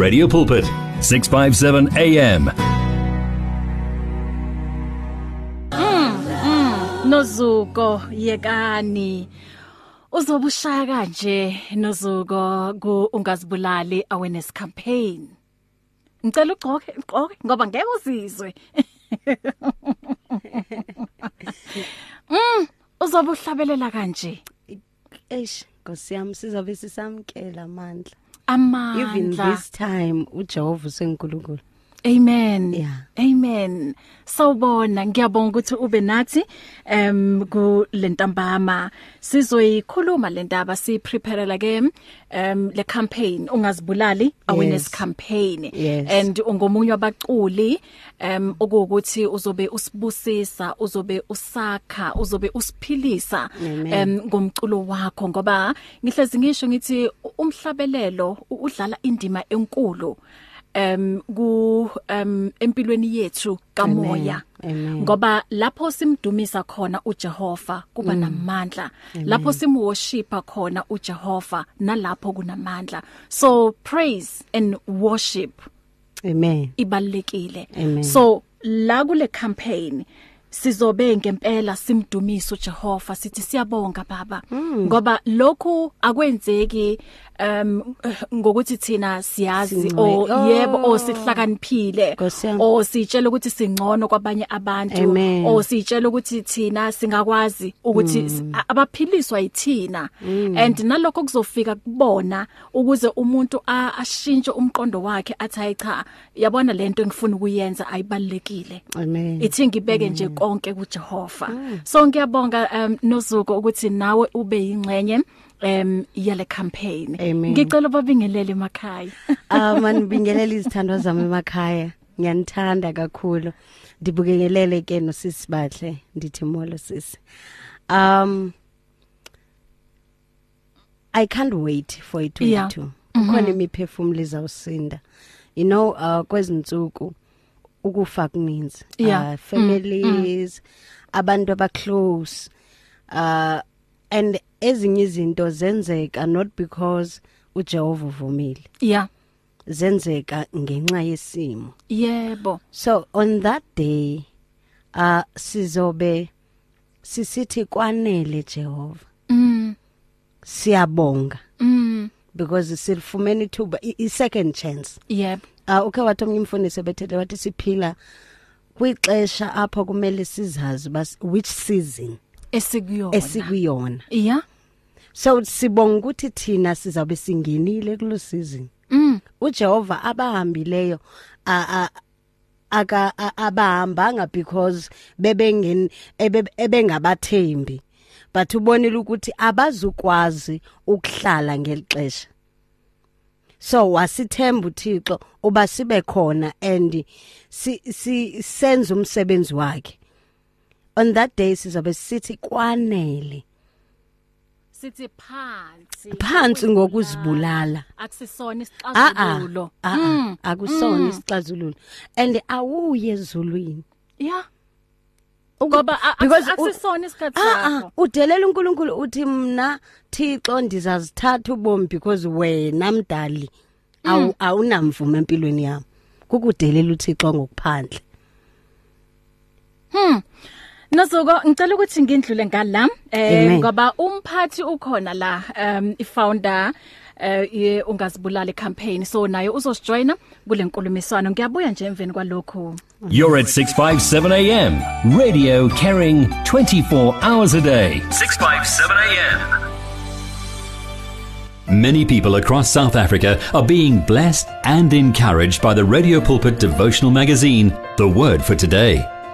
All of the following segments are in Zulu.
Radio Pulpit, 657 AM. nozuko yekani. Uzobushaya kanje nozuko ku ungazibulali awareness campaign. Ngicela ugcoke ugcoke ngoba ngeke uzizwe. Mm uzobuhlabelela kanje. Eish Nkosi yami sizabe sisamkela amandla. Amandla. Even this time uJehova usenkulunkulu. Amen. Yeah. Amen. Sawubona ngiyabonga ukuthi ube nathi em ku lentambama sizoyikhuluma lentaba si prepare ke em le campaign ungazibulali awareness Yes. campaign Yes. and ungomunye wabaculi em okuwukuthi uzobe usibusisa uzobe usakha uzobe usiphilisa em ngomculo wakho ngoba ngihlezi ngisho ngithi umhlabelelo udlala indima enkulu em ku em empilweni yethu kamoya. Ngoba lapho simdumisa khona uJehova kuba namandla. Lapho simworshipa khona uJehova nalapho kunamandla. So praise and worship amen. ibalekile so la kule campaign sizobe ngempela simdumisa uJehova sithi siyabonga baba. Ngoba lokhu akwenzeki um ngokuthi thina siyazi o Oh. yebo o sihlakaniphile. Nkosi yami. o sitshela ukuthi singcono kwabanye abantu. O sitshela ukuthi thina singakwazi ukuthi a- abaphiliswa yithina. And nalokho kuzofika kubona ukuze umuntu ashintshe umqondo wakhe athi hayi cha yabona lento engifuna ukuyenza ayibalekile ithi ngibeke nje konke kuJehova. So ngiyabonga um nozuko ukuthi nawe ube yingcenye em yale campaign. Amen. ngicela babingelele emakhaya. Ah man bingelela izithandwa zami emakhaya. Ngiyanithanda kakhulu. Ndibukelele ke nosisi bahle ndithi molo sisi. Um I can't wait for it Yeah. to kukhona imiphefumulo izawusinda you know uh kwezinsuku ukufa kuninzi. Yeah. uh, families abantu abaclose uh and ezinye izinto zenzeka not because uJehova uvumile. Yeah. Zenzeka ngenxa yesimo. Yebo. So on that day uh sizobe sisithi kwanele Jehova. Mm. Siyabonga. Mm. Because silifumene ithuba i i- second chance. Yebo. Uh ukhe wathi omnye umfundisi bethethe wathi siphila kwixesha apha kumele sizazi bas which season. Esikuyona. Esikuyona. Yeah so sibonga ukuthi thina sizabe singenile kulo season. Mm. uJehova abahambileyo a- a- aka abahambanga because bebengeni ebe- ebengabathembi. But ubonile ukuthi abazukwazi ukuhlala ngelixesha so wasithemba uThixo uba sibe khona and si, si senze umsebenzi wakhe. On that day sizobe sithi kwanele. Sithi phansi. Phansi ngokuzibulala. akusisona isixazululo. Mm, akusona isixazululo. And awuye ezulwini. Yeah ngoba akusisona isikhathi sakho. Udelela uNkulunkulu uthi mina Thixo ndizazithatha ubomi because wena mdali awu awunamvume empilweni yami kukudelela uThixo ngokuphandle. Nozuko ngicela ukuthi ngindlule ngala eh ngoba umphathi ukhona la um i-founder eh ye ungazibulali campaign so naye uzosijoina kule nkulumiswano ngiyabuya nje emveni kwalokho You're at 657 AM. Radio carrying 24 hours a day. 657 AM. Many people across South Africa are being blessed and encouraged by the Radio Pulpit devotional magazine, The Word for Today.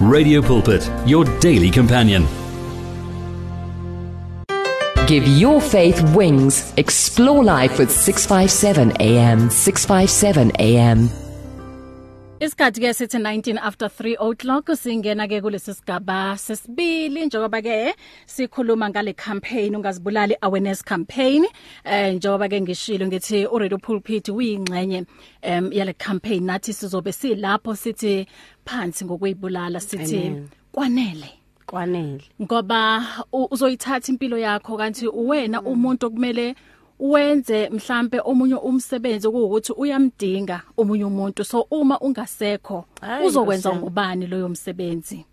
Radio Pulpit, your daily companion. Give your faith wings. Explore life with 657 AM. 657 AM. Isikhathi ke sithi 19 after 3 o'clock singena ke kulesi sigaba sesibili. Njengoba ke sikhuluma ngale campaign ungazibulali awareness campaign eh njengoba ke ngishilo ngithi u Radio Pulpit uyingxenye em yale campaign. Nathi sizobe silapho sithi phansi ngokuyibulala sithi kwanele. Kwanele. Ngoba uzoyithatha impilo yakho kanti uwena umuntu okumele wenze mhlambe omunye umsebenzi ukuthi uyamdinga omunye umuntu. So uma ungasekho uzokwenza ngubani loyo msebenzi?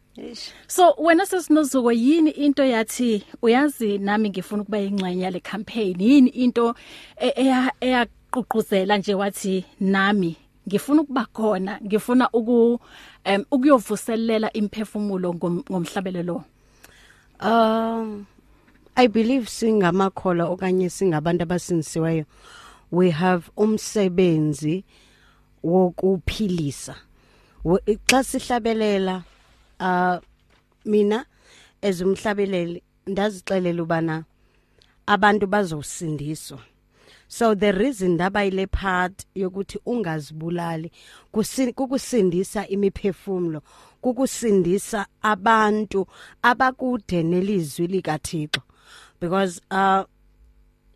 So wena sesinozuko yini into yathi uyazi nami ngifuna ukuba ingxenye yale campaign? Yini into e- eya- eyaqhuquzela nje wathi nami ngifuna ukuba khona ngifuna uku um, ukuyovuselela imphefumulo ngom- ngomhlabelelo Um I believe singamakhola okanye singabantu abasinisiweyo we have umsebenzi wokuphilisa. Wo- xa sihlabelela uh mina ezumhlabeleli ndazixelela ubana abantu bazosindiswa. So the reason dabayile part yokuthi ungazibulali kusi- kukusindisa imiphefumulo kukusindisa abantu abakude nelizwi likaThixo. Because uh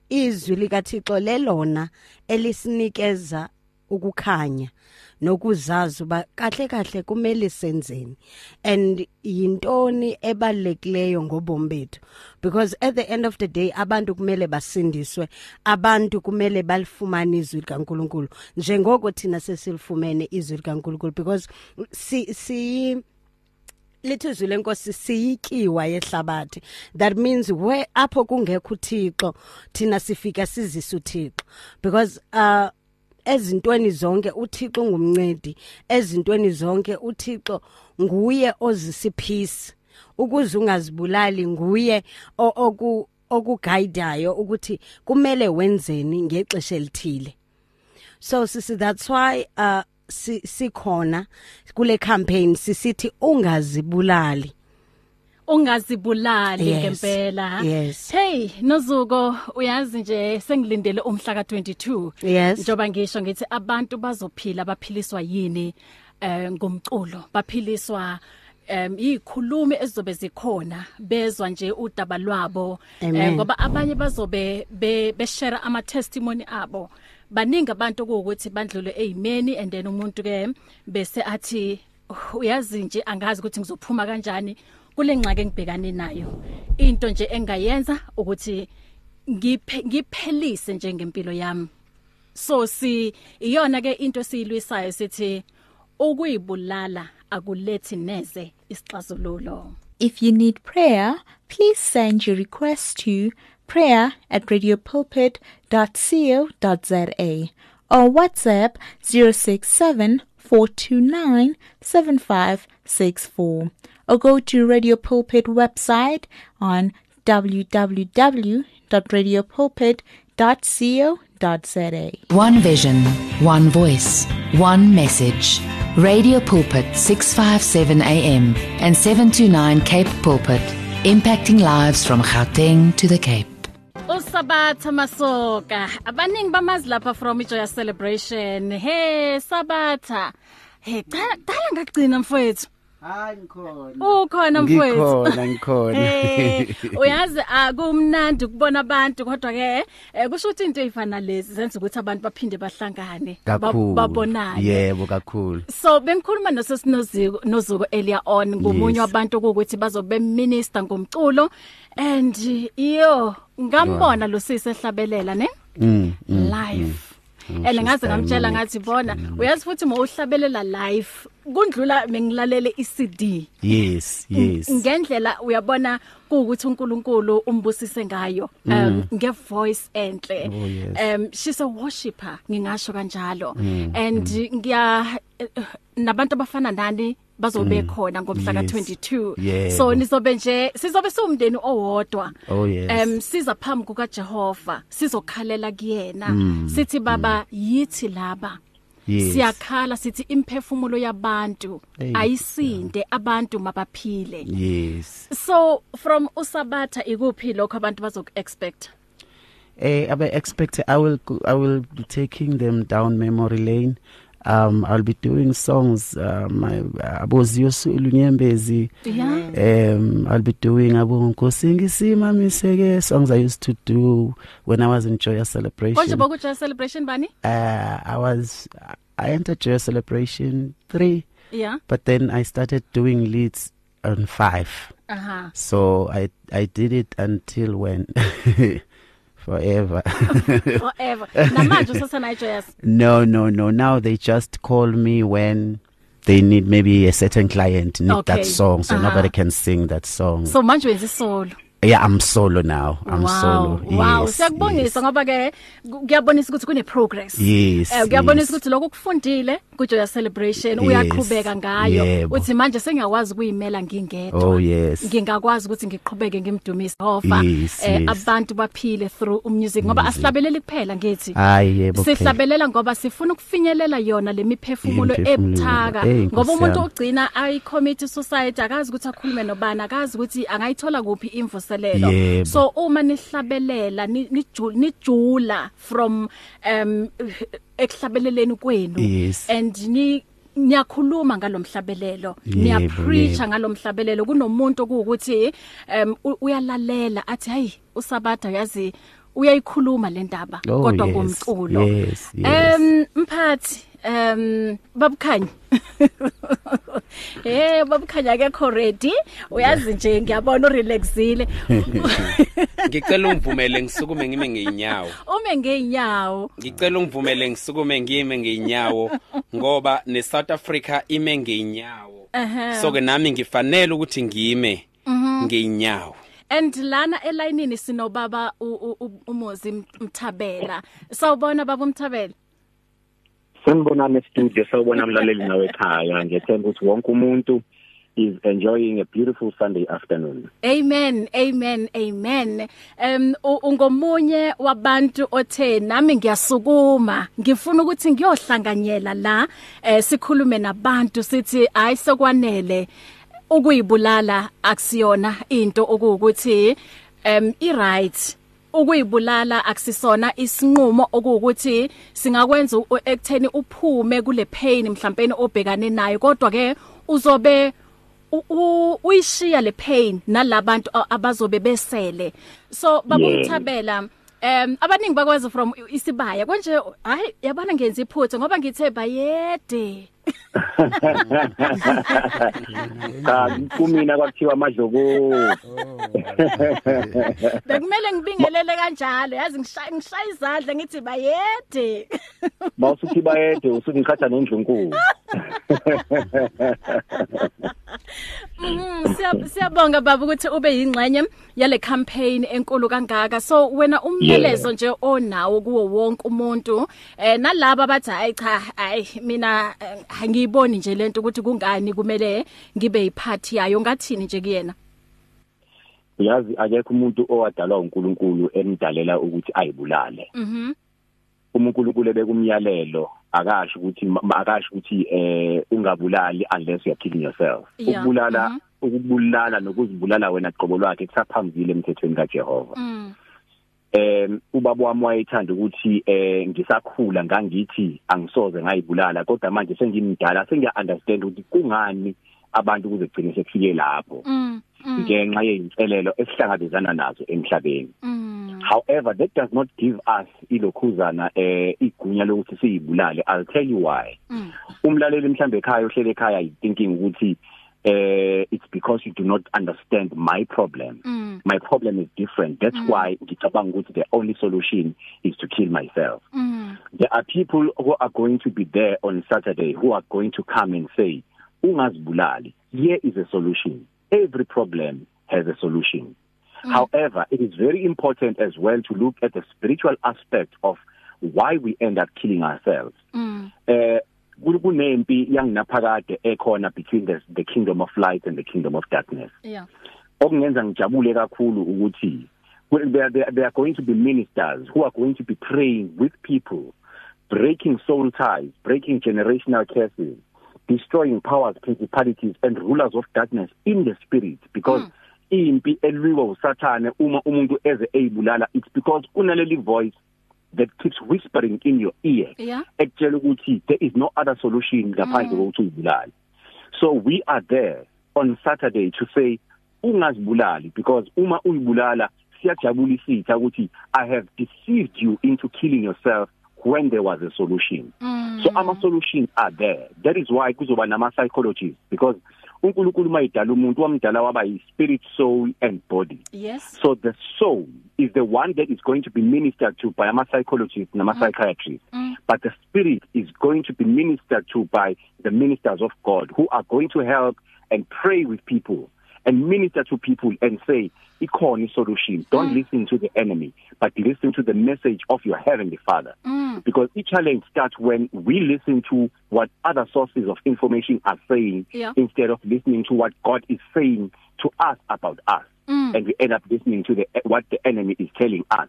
izwi likaThixo lelona elisinikeza ukukhanya nokuzazi uba kahle kahle kumele senzeni and yintoni ebalulekileyo ngobomi bethu. Because at the end of the day abantu kumele basindiswe abantu kumele balifumane izwi likaNkuluNkulu. Njengoko thina sesilifumene izwi likaNkuluNkulu because si si lithi izwi lenkosi siyityiwa yehlabathi. That means where apho kungekho uThixo thina sifika sizisa uThixo. Because uh ezintweni zonke uThixo ngumncedi ezintweni zonke uThixo nguye ozisa peace ukuze ungazibulali nguye oku okuguidayo ukuthi kumele wenzeni ngexesha elithile. So sisi that's why uh sikhona kule campaign sisithi ungazibulali ungazibulali ngempela yes. hey nozuko uyazi nje sengilindele umhla ka22 Yes. njoba ngisho ngithi abantu bazophila baphiliswa yini eh ngomculo baphiliswa em ikhulumi ezizobe zikhona bezwa nje udaba lwabo Amen. ngoba abanye bazobe be- beshare ama testimony abo baningi abantu ukuthi bandlule ezimeni and then umuntu ke bese athi "Oh, uyazi nje angazi ukuthi ngizophuma kanjani kule ngxaki engibhekane nayo. Into nje engayenza ukuthi ngiphe ngiphelise nje ngempilo yami. So si iyona ke into siyilwisayo sithi ukuyibulala akulethi neze isixazululo. If you need prayer, please send your request to prayer at radiopulpit.co.za or WhatsApp 067 429 7564 or go to Radio Pulpit website on www.radiopulpit.co.za. One vision, one voice, one message. Radio Pulpit 657 AM and 729 Cape Pulpit, impacting lives from Gauteng to the Cape. Usabatha masoka. Abaningi bamazi lapha from iJoya celebration. Hey sabatha. Hey qala qala ngagcina mfowethu. Hayi ngikhona. ukhona mfowethu Ngikhona ngikhona. Hey, uyazi akumnandi ukubona abantu kodwa ke eh, kusho ukuthi into ezifana lezi zenza ukuthi abantu baphinde bahlangane ba- Kakhulu. babonane Yebo kakhulu. So bengikhuluma nosesinoziko nozuko earlier on ngomunye Yes. wabantu ukuthi bazobe minister ngomculo and iyo ngambona lo sisehlabelela ne Mm. mm, live ele ngaze sister ngamtshela Monique. ngathi bona uyazi futhi mawuhlabelela live kundlula mengilalele iCD Yes, yes. ngendlela uyabona ukuthi uNkulunkulu umbusise ngayo um nge voice enhle Oh, yes. um she's a worshipper ngingasho kanjalo and ngiya nabantu abafana nani bazobe khona ngomhla Yes. ka22 Yebo. so nizobe nje sizobe siwumndeni owodwa. Oh, yes. em siza phambi kuka Jehova sizokhalela kuyena. Sithi baba yithi laba. Yes. siyakhala sithi imphefumulo yabantu Hey. ayisinde abantu mabaphile. Yes. So from usabatha ikuphi lokho abantu bazoku expect eh abe expect I will go- I will be taking them down memory lane. Um I'll be doing songs uh, my aboziyo lunyembezi yeah. Um I'll be doing abo nkosingisima miseke songs I used to do when I was in Joya celebration. Konje bokujoya celebration bani? Uh, I was I entered Joya celebration 3 yeah. but then I started doing leads on 5 aha. So I I did it until when? forever. Forever. Namanje usasana ijoyas no no no. Now they just call me when they need maybe a certain client need Okay. that song so Uh-huh. nobody can sing that song. So manje wenza isolo yeah I'm solo now I'm wow. solo wow yes, siyakubongisa ngoba ke ku- kuyabonisa ukuthi kune progress Yes, eh kuyabonisa yes. ukuthi lokho kufundile kujoya celebration Yes, uyaqhubeka ngayo yebo. uthi manje sengiyakwazi ukuyimela ngingedwa Oh, yes. ngingakwazi ukuthi ngiqhubeke ngimdumise Jehova Yes, eh yes. abantu baphile through umusic ngoba asihlabeleli kuphela ngithi hayi yebo phela. sihlabelela ngoba sifuna ukufinyelela yona lemiphefumulo Imiphefumulo. ebuthaka Hey, ngoba Nkosi umuntu yami. ugcina ayicommit suicide akazi ukuthi akhulume nobani akazi ukuthi angayithola kuphi imvuselelo Yebo. so uma nihlabelela ni- niju- nijula from um ekuhlabeleleni kwenu and ni niyakhuluma ngalomhlabelelo niyapreacha ngalomhlabelelo kunomuntu ukuthi um uyalalela athi hayi usabatha yazi uyayikhuluma le ndaba Oh, kodwa yes, ngomculo. Yes, yes. um mphathi um babukhanya. Eh babukhanya akekho ready? Uyazi nje ngiyabona urelaxile. Ngicela ungivumele ngisukume ngime ngeinyawo ume ngeenyawo ngicela ungivumele ngisukume ngime ngeinyawo ngoba neSouth Africa ime ngeinyawo so ke nami ngifanele ukuthi ngime ngeinyawo and lana elayinini sinobaba u- u- u- umuzi mthabela. Sawubona baba umthabela. Sanibonani studio sawubona mlaleli nawe ekhaya. Ngiyethemba ukuthi wonke umuntu is enjoying a beautiful Sunday afternoon. Amen amen amen. Um ungomunye wabantu othe nami ngiyasukuma. Ngifuna ukuthi ngiyohlanganyela la eh, sikhulume nabantu sithi hayi sekwanele ukuyibulala akusiyona into okuwukuthi um i right ukuyibulala akusisona isinqumo okuwukuthi singakwenza ekutheni uphume kule pain mhlawumbe obhekane nayo. Kodwa ke uzobe uyishiya le pain nalabantu abazobe besele. So Yeah. babumthabela Um abaningi bakwazi from isibaya. Konje hayi yabona ngenza iphutha ngoba ngithe bayede. Cha kumina kwakuthiwa amadloko. bekumele ngibingelele kanjalo yazi ngishaya ngishaya izandla ngithi bayede Mawusuthi bayede usuthi ngikhatha nendlunkulu. Mhm siya- siyabonga baba ukuthi ube yingxenye yale campaign enkulu kangaka. So wena umyalezo nje onawo kuwo wonke umuntu eh nalabo bathi hayi cha hayi mina eh, angiyiboni nje lento ukuthi kungani kumele ngibe yiphathi yayo. Ngathini nje kuyena? Uyazi akekho umuntu owadalwa uNkulunkulu emdalela ukuthi ayibulale. Mhm. uNkulunkulu bekumyalelo akasho ukuthi akasho ukuthi eh ungabulali unless you are killing yourself. Yeah, Ukubulala mhm. ukubulala nokuzibulala wena qobo lwakhe kusaphambili emthethweni kaJehova. mm em ubaba wami wayethanda ukuthi eh ngisakhula ngangithi angisoze ngayibulala kodwa manje sengimdala sengiya understand ukuthi kungani abantu kuze kugcine sekufike lapho mm mm, ngenxa yeinselelo esihlangabezana nazo emhlabeni mm however that does not give us ilokhuzana eh igunya lokuthi siyibulale. I'll tell you why. Mm. Umlaleli mhlambe ekhaya ohlele ekhaya thinking ukuthi eh it's because you do not understand my problem. Mm. My problem is different. That's mm. why ngicabanga ukuthi the only solution is to kill myself. Mm. There are people who are going to be there on Saturday who are going to come and say ungazibulali. Here is a solution. Every problem has a solution. Mm. however it is very important as well to look at the spiritual aspect of why we end up killing ourselves mm kul- kunempi yanginaphakade ekhona between the, the kingdom of light and the kingdom of darkness yeah okungenza ngijabule kakhulu ukuthi there are going to be ministers who are going to be praying with people breaking soul ties breaking generational curses destroying powers principalities and rulers of darkness in the spirit because mm. Impi elwiwa usathane uma umuntu eze eyibulala. It's because unaleli voice that keeps whispering in your ear. Yeah. ekutshela ukuthi there is no other solution ngaphandle kokuthi uyibulale. So we are there on Saturday to say ungazibulali because uma uyibulala siyajabulisa ukuthi i have deceived you into killing yourself when there was a solution. Mm. so ama solutions are there. That is why kuzoba nama psychologists because uNkulunkulu mayidala umuntu wamdala waba yi spirit soul and body yes so the soul is the one that is going to be ministered to by ama psychologists nama mm. psychiatrists mm. but the spirit is going to be ministered to by the ministers of God who are going to help and pray with people and minister to people and say ikhona isolution don't mm. listen to the enemy but listen to the message of your heavenly father mm. because each challenge starts when we listen to what other sources of information are saying yeah. instead of listening to what God is saying to us about us mm. and we end up listening to the what the enemy is telling us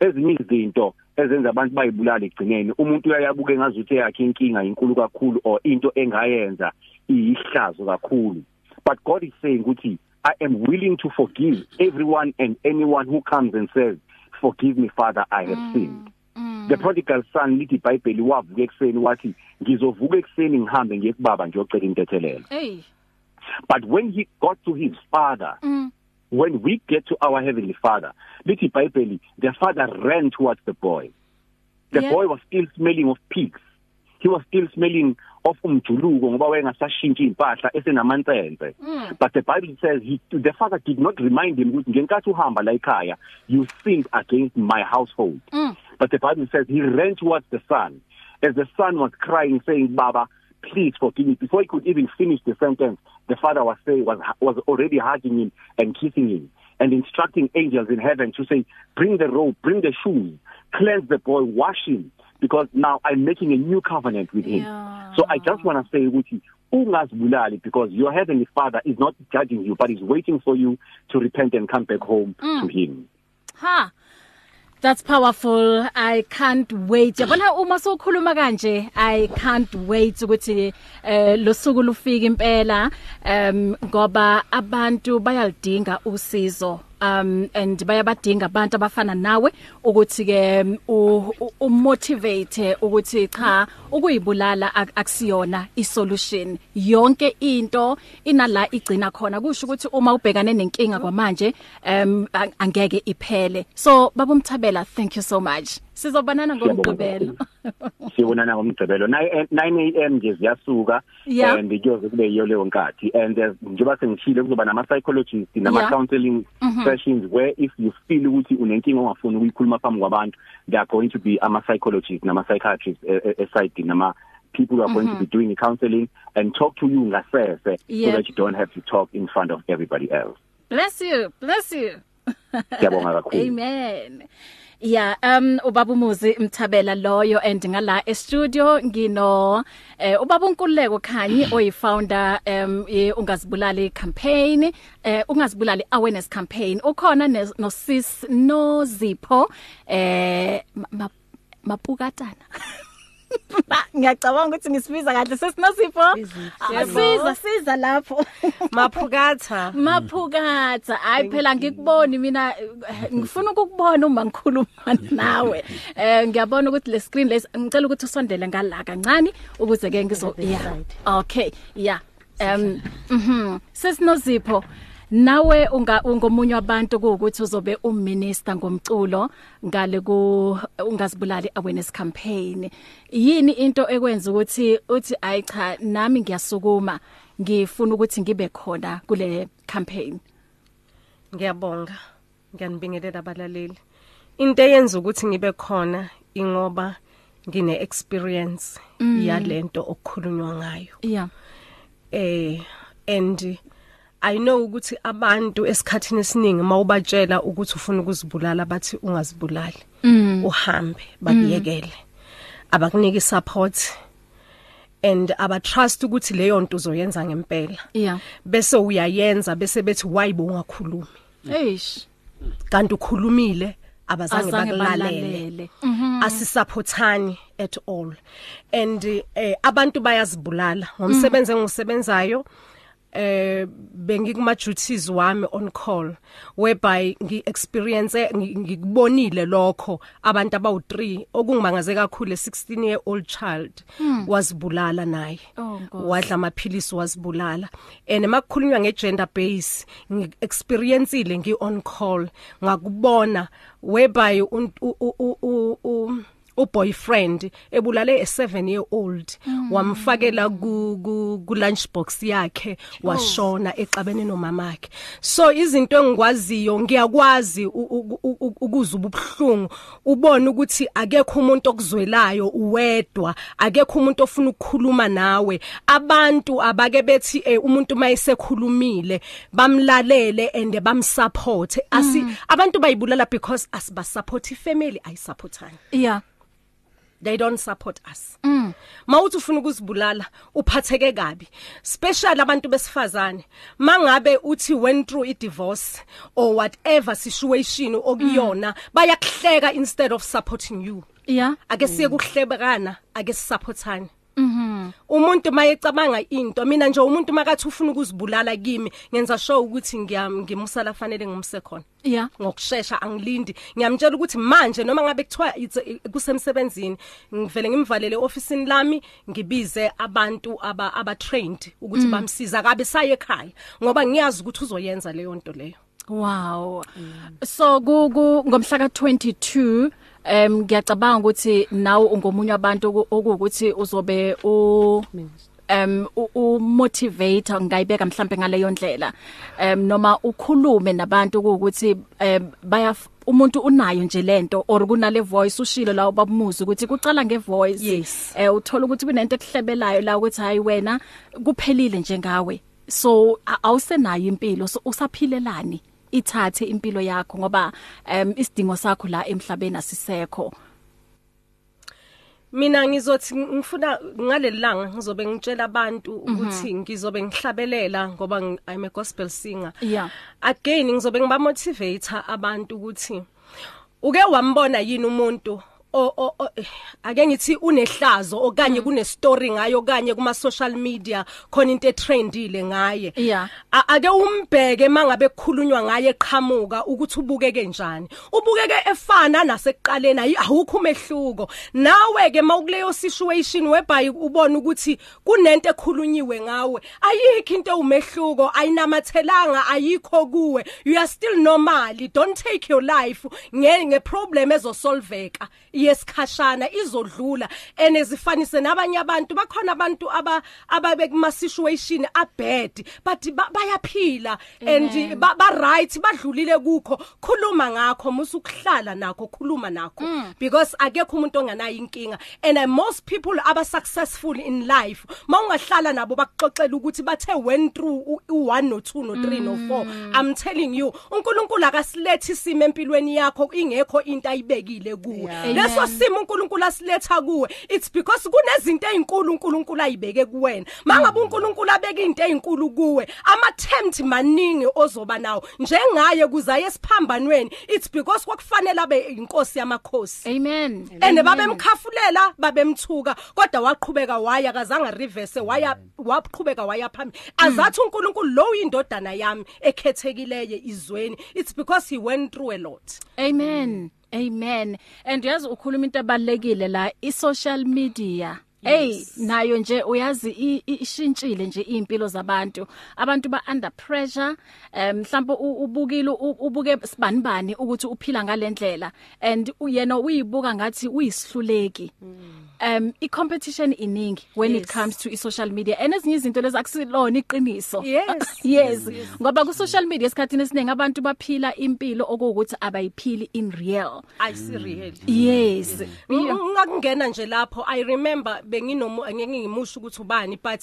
ezinye izinto ezenza abantu bayibulala egcineni umuntu uyayabuka engazuthi yakhe inkinga inkulu kakhulu or into engayenza iyihlazo kakhulu but God is saying ukuthi I am willing to forgive everyone and anyone who comes and says forgive me father I have mm. sinned mm. the prodigal son lithi iBhayibheli wavuka ekseni wathi ngizovuka ekseni ngihambe ngiye kubaba ngiyocela intethelelo hey but when he got to his father mm. when we get to our heavenly father lithi iBhayibheli the father ran towards the boy the Yeah. boy was still smelling of pigs he was still smelling of umjuluko ngoba wayengasashintsha impahla esenamansense Mm. but the bible says he the father did not remind him ukuthi ngenkathi uhamba la ekhaya you sinned against my household. Mm. but the bible says he ran towards the son. As the son was crying saying baba please forgive me. Before he could even finish the sentence the father was saying was was already hugging him and kissing him and instructing angels in heaven to say bring the robe bring the shoes cleanse the boy wash him. Because now I'm making a new covenant with him Yeah. so I just want to say ukuthi ungazibulali because your heavenly father is not judging you but is waiting for you to repent and come back home mm. to him ha That's powerful. I can't wait. Yabona uma sokhuluma kanje, I can't wait ukuthi eh losuku lufike impela um ngoba abantu bayalidinga usizo. Um and bayabadinga abantu abafana nawe ukuthi ke umotivate ukuthi cha ukuyibulala ak- akusiyona isolution. Yonke into inala igcina khona kusho ukuthi uma ubhekane nenkinga kwamanje um ang- angeke iphele. So babumthabela thank you so much. Sizobanana ngomgqibelo. sibonana ngomgcibelo 9 9 am nje ziyasuka Yeah. and kuyoze kube yiyo leyo nkathi and uh, njengoba sengishilo kuzoba nama psychologists nama Yeah. counseling sessions where if you feel ukuthi unenkinga ongafuni ukuyikhuluma phambi kwabantu there are going to be ama psychologists nama psychiatrists aside nama people who are going to be doing the counseling and talk to you ngasese Yeah. so that you don't have to talk in front of everybody else Bless you. Bless you. Siyabonga kakhulu. Amen. Yeah, um ubaba Muzi Mthabela loyo and ngala e studio ngino eh ubaba uNkululeko Khanyi oyifounder um ye ungazibulali campaign eh ungazibulali awareness campaign. Ukhona ne- no sis no Zipho eh ma- ma- mapukatana. Ba- ngiyacabanga ukuthi ngisibiza kahle. Sesinosipho asiza siza lapho. Maphukatha. Maphukatha. Hayi phela ngikuboni mina ngifuna ukukubona uma ngikhuluma nawe. Eh ngiyabona ukuthi le screen lesi ngicela ukuthi usondele ngala kancane ukuze ke ngizo yeah. Okay yeah. Um mhm. Sesinozipho. Nawe unga ungomunye wabantu ukuthi uzobe umminister ngomculo ngale ku ungazibulali awareness campaign. Yini into ekwenza ukuthi uthi ayi cha nami ngiyasukuma ngifuna ukuthi ngibe khona kule campaign ngiyabonga ngiyanibingelela abalaleli. Into eyenza ukuthi ngibe khona ingoba ngine experience yalento okukhulunywa ngayo. Yeah. Eh and i know ukuthi abantu esikhathini esiningi mawubatshela ukuthi ufuna ukuzibulala bathi ungazibulali. Uhambe bakuyekele abakunike support and aba trust ukuthi leyo nto uzoyenza ngempela. Yeah. Bese uyayenza bese bethi why bongakhulumi eish. Kanti ukhulumile abazange Azange bakulalele. balalele. asisupportani at all. And eh abantu bayazibulala. Ngomsebenzi engisebenzayo eh bengikuma duties wami on call whereby ngi experience ngikubonile lokho abantu abawu 3 okungimangaze kakhulu 16 year old child hmm. wasibulala naye. Oh, wadla amaphilisi wasibulala and emakukhulunywa ngegender base ngi experienceile ngi on call. Ngakubona whereby u uboyfriend ebulale a 7 year old mm. wamfakela ku, ku, ku lunchbox yakhe washona oh. exabene nomamakhe so izinto engikwaziyo ngiyakwazi ukuza ububhlungu ubone ukuthi akekho umuntu okuzwelayo uwedwa akekho umuntu ofuna ukukhuluma nawe abantu abake bethi eh, umuntu mayisekhulumile bamlalele and bamsupport asi mm. abantu bayibulala because asibasupport ifamily ayisupportani yeah they don't support us. Mm. mawuthi ufuna ukuzibulala uphatheke kabi special abantu besifazane. Mangabe uthi went through i divorce or whatever situation okuyona mm. bayakuhleka instead of supporting you. Yeah. Ake siye kuhlebekana ake sisupportane Mhm. Umuntu mayecabanga into mina nje umuntu makathi ufuna ukuzibulala kimi ngenza sure ukuthi ngiyamusala fanele ngimse khona. Yeah. Ngokusheshsha angilindi. Ngiyamtshela ukuthi manje noma ngabe kuthiwa kusemsebenzini ngivele ngimvalele officeini lami ngibize abantu aba aba trained ukuthi mm. bamsiza kabe saye ekhaya ngoba ngiyazi ukuthi uzoyenza leyo nto leyo. Wow. Mm. So ku ngomhla ka 22 em ngiyacabanga ukuthi nawe ungomunye abantu okuthi uzobe u um u motivate ngayibeka mhlambe ngaleyo ndlela. Um noma ukhulume nabantu ukuthi baya umuntu unayo nje lento or kunale voice ushilo la babuza ukuthi kucala ngevoice. Yes. eh uthola ukuthi kunento ekuhlebelayo la ukuthi hayi wena kuphelile njengawe so awusenayo impilo so usaphilelani? Ithathe impilo yakho ngoba um isidingo sakho la emhlabeni asisekho. Mina ngizothi ngifuna ngaleli langa ngizobe ngitshela abantu ukuthi ngizobe ngihlabelela ngoba I'm a gospel singer. Yeah. Again ngizobe ngiba motivator abantu ukuthi uke wambona yini umuntu? Ake ngithi unehlazo okanye mm. kune story ngayo kanye kuma social media khona into etrendile ngaye. Ake umbheke mangabe kukhulunywa ngaye eqhamuka ukuthi ubukeke njani. Ubukeke efana nasekuqaleni awukho umehluko. Nawe ke mawukuleyo situation whereby ubona ukuthi kunento ekhulunyiwe ngawe ayikho into umehluko ayinamathelanga ayikho kuwe. You are still normal. Don't take your life nge problem ezosolveka. Yesikhashana izodlula enezifanise nabanye abantu. Bakhona abantu aba ababe kuma situation a bad but bayaphila and ba, ba right badlulile kukho. Khuluma ngakho musukuhlala nakho khuluma nakho. Mm. because akekho umuntu onganayo inkinga. And uh, most people aba successful in life mawungahlala nabo bakuxoxela ukuthi bathe went through u1 no 2 no 3 no 4 i'm telling you uNkulunkulu akasilethi isimo empilweni yakho ingekho into ayibekile kuwe. Leso simo uNkulunkulu asiletha kuwe. It's because kunezinto ezinkulu uNkulunkulu ayibeke kuwena mangabe uNkulunkulu abeka izinto ezinkulu kuwe ama attempt maningi ozoba nawo. Njengaye kuzaye esiphambanweni it's because kwakufanele abe inkosi yamakhosi. Amen. Ene babemkhafulela babemthuka kodwa waqhubeka waya kazanga reverse waya waqhubeka waya phambili. Azathi uNkulunkulu lo indodana yami ekhethekileyo izweni it's because he went through a lot. Amen. Amen. And yazi ukhuluma into ebalekile la i social media. Hey nayo nje uyazi ishintshile nje impilo zabantu. Abantu ba under pressure um mhlawumbe ubukile ubuke sibanibani ukuthi uphila ngalendlela and yena uyibuka ngathi uyisihluleki um i competition iningi when yes. it comes to i social media. And ezinye izinto lezi akusilona iqiniso. Yes. Yes. Ngoba ku social media esikhathini esiningi abantu baphila impilo okuwukuthi abayiphili in real. Ayisi real. Yes. Ngakungena nje lapho i remember benginomo ngeke ngimusho ukuthi ubani but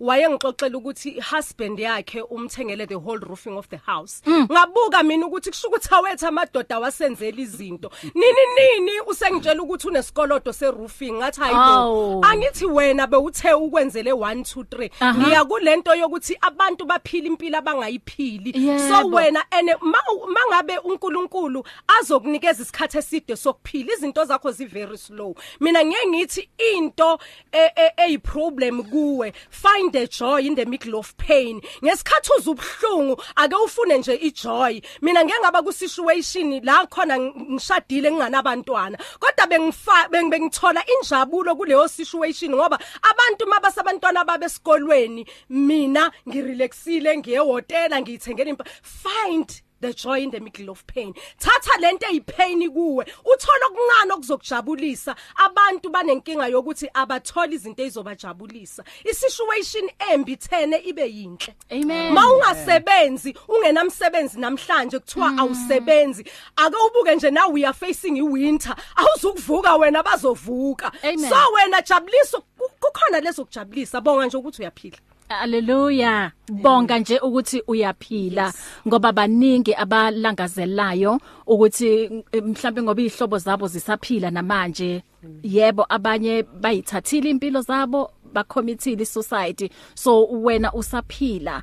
wayengixoxela ukuthi husband yakhe umthengele the whole roofing of the house. Ngabuka mina ukuthi kusho ukuthi awethu amadoda wasenzela izinto. Nini nini? Usengitshela ukuthi unesikolodo se roofing ngathi hayibo Awu. angithi wena bewuthe ukwenzele 1 2 3 Aha. ngiya kulento yokuthi abantu baphila impilo abangayiphili. So Yebo. wena ene ma- mangabe uNkulunkulu azokunikeza isikhathi eside sokuphila izinto zakho zi very slow. Mina ngeke ngithi into e- e- eyi problem kuwe. Find the joy in the middle of pain. Ngesikhathi uzubhlungu ake ufune nje ijoy. Mina ngeke ngaba ku situation la khona ng- ngishadile nginganabantwana. Kodwa bengifa beng- bengithola injabulo kuleyo situation ngoba abantu mabasabantwana babe esikolweni mina ngirelaxile ngiye hotela ngiyithengela impa find the joy in the middle of pain. Thatha lento eyipain kuwe. Uthola okuncane okuzokujabulisa? Abantu banenkinga yokuthi abathola izinto ezobajabulisa isituation embi thene ibe yinhle. Amen. mawungasebenzi ungenamsebenzi namhlanje kuthiwa awusebenzi. Ake ubuke nje now we are facing iwinter. Awuzukuvuka wena bazovuka. Amen. so wena jabuliso ku- kukhona lezo kujabulisa bonga nje ukuthi uyaphila. Haleluya. Bonga nje ukuthi uyaphila ngoba baningi abalangazelayo ukuthi eh, mhlambe ngoba ihlobo zabo zisaphila namanje. Yebo abanye bayithathile impilo zabo bakomithile society. So wena usaphila.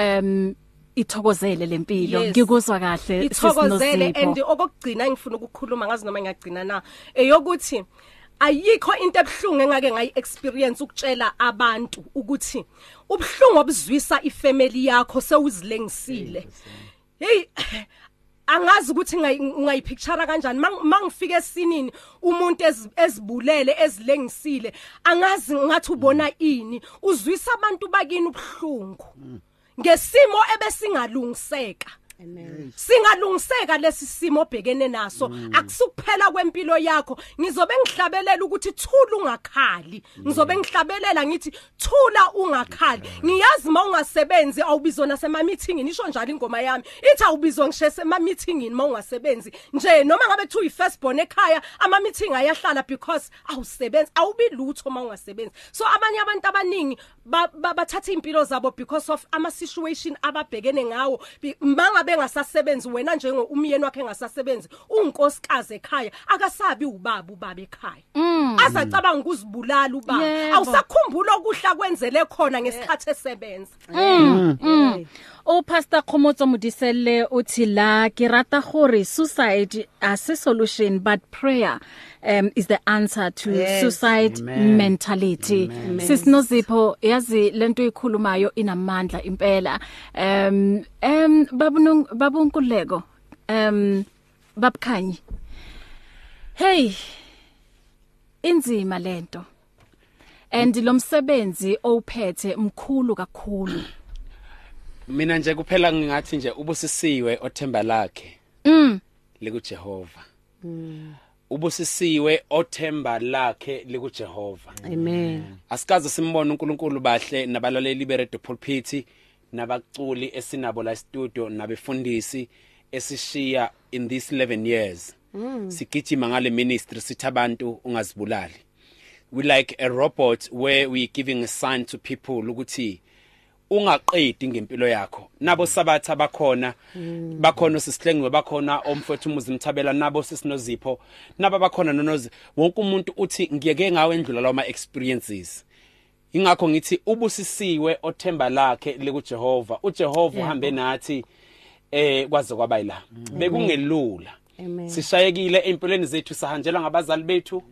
Um ithokozele lempilo. Ngikuzwa kahle ithokozele and okugcina engifuna ukukhuluma ngazi noma ngiyagcina na eyokuthi ayikho into ebhlungu engake ngayi experience ukutshela abantu ukuthi ubhlungu obuzwisa ifamily yakho sewuzilengisile. Hey angazi ukuthi ngayi- ungayipicture kanjani. Mang- mangifika esinini umuntu ezi- ezibulele ezilengisile angazi ngathi ubona ini. Uzwisa abantu bakini ubhlungu ngesimo ebesingalungiseka. Singalungiseka lesi simo obhekene naso. Akusukuphela kwempilo yakho. Ngizobe ngihlabelela ukuthi thula ungakhali. Ngizobe ngihlabelela ngithi thula ungakhali. Ngiyazi mawungasebenzi awubizwa nasema meeting nisho njalo ingoma yami. Ithi awubizwa ngishe sema meetingini mawungasebenzi nje noma ngabe thu yi first born ekhaya ama meeting ayahlala because awusebenzi. Awubi lutho mawungasebenzi so abanye abantu abaningi ba- ba- bathatha impilo zabo because of ama situation ababhekene ngawo. Bi- mangabe ngasasebenzi wena njengo umyeni wakhe engasasebenzi unkosikazi ekhaya akasabi ubaba ubaba ekhaya. Azacabanga ukuzibulala ubaba Yebo. awusakhumbula okuhla kwenzele khona ngesikhathi esebenza O pastor Khomotso Modiselle uthi la ke rata gore suicide as a solution but prayer um is the answer to yes. suicide Amen. mentality. Sisinozipho yazi lento ikhulumayo inamandla impela. Um um babunung babunkuleko um babukhanyi. Hey inzima lento. And lomsebenzi owuphethe mkhulu kakhulu. mina nje kuphela ngingathi nje ubusisiwe othemba lakhe Mm. likuJehova ubusisiwe othemba lakhe likuJehova Amen. asikaze simbone uNkulunkulu bahle nabalaleli beRadio Pulpit nabaculi esinabo la studio nabefundisi esishiya in this 11 years sigijima ngale ministry sithi abantu ungazibulali. We like a robot where we giving a sign to people ukuthi ungaqedi ngempilo yakho. Nabo sabatha bakhona bakhona sisihlengwe bakhona omfowethu umuzimthabela nabo sisinozipho naba bakhona nonozi. Wonke umuntu uthi ngiyeke ngawe endlula lawo ma experiences. Ingakho ngithi ubusisiwe othemba lakhe lekuJehova. uJehova uhambe nathi eh kwaze kwaba ila bekungelula. Sishayekile empilweni zethu sahanjelwa ngabazali bethu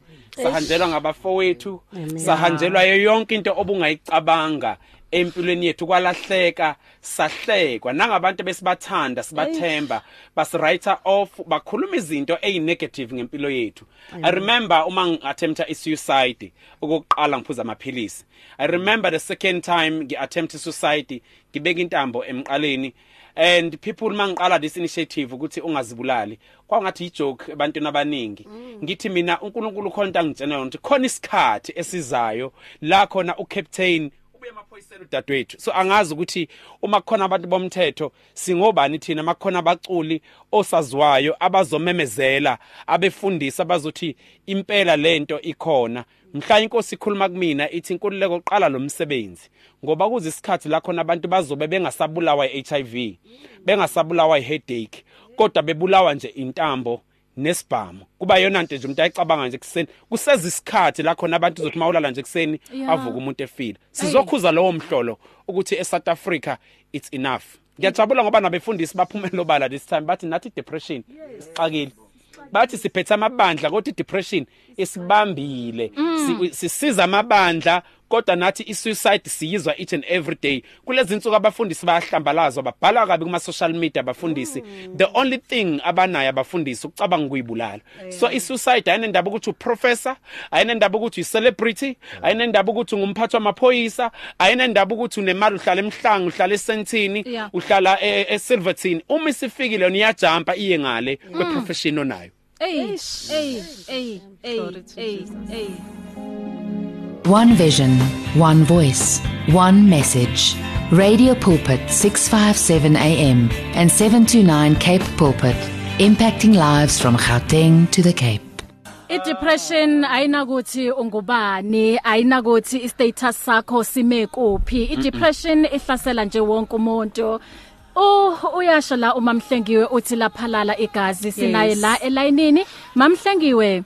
sahanjelwa ngabafowethu sahanjelwa yonke into obungayicabanga empilweni yethu. Kwalahleka sahlekwa. Nangabantu besibathanda sibathemba baswriter off bakhuluma izinto ezinegative ngempilo yethu. I remember uma ngiattempta isuicide okokuqala ngiphuza amaphilisi. I remember the second time ngiattempt suicide ngibeka intambo emqaleni and people mangiqala this initiative ukuthi ungazibulali kwangathi ijoke ebantwini abaningi. Ngithi mina uNkulunkulu khona into angitshena yona ukuthi khona isikhathi esizayo la khona ucaptain ubuye emaphoyiseni. Udadewethu so angazi ukuthi uma kukhona abantu bomthetho singobani thina? Makukhona abaculi osaziwayo abazomemezela abefundisa abazothi impela lento ikhona. Mhla inkosi ikhuluma kumina ithi inkululeko qala lo msebenzi. Ngoba kuze isikhathi la khona abantu bazobe bengasabulawa iHIV bengasabulawa iheadache kodwa bebulawa nje intambo. Nesibhamu. Kuba yona nto nje umuntu ayicabanga nje kuseni kuseza isikhathi la khona abantu uzothi mawulala nje kuseni Yeah. avuka umuntu efile. Sizokhuza lowo mhlolo ukuthi eSouth Africa it's enough. Ngiyajabula ngoba nabefundisi baphumela obala this time bathi nathi depression sixakile. Bathi siphethe amabandla kodwa depression isibambile. Si- sisiza amabandla kodwa nathi isuicide siyizwa each and every day. Kulezi insuku abafundisi bayahlambalazwa babhala kabi kuma social media abafundisi. The only thing abanayo abafundisi ukucabanga ukuyibulala. So isuicide ayinendaba ukuthi uprofessor ayinendaba ukuthi uyicelebrity ayinendaba ukuthi ungumphathi wamaphoyisa ayinendaba ukuthi unemali uhlala emhlanga uhlala esentini Yeah. uhlala e- esilverton. Uma isifikile yona iyajumpa iye ngale kweprofession onayo. Ey, ey, ey, ey, ey, ey. One vision, one voice, one message. Radio Pulpit 657 AM and 729 Cape Pulpit, impacting lives from Gauteng to the Cape. I-depression ayinakuthi ungubani? Ayinakuthi i-status sakho sime kuphi? I-depression ihlasela nje wonke umuntu. Oh uyasho la uma mhlengiwe uthi laphalala igazi sinaye la elayinini. Mamhlengiwe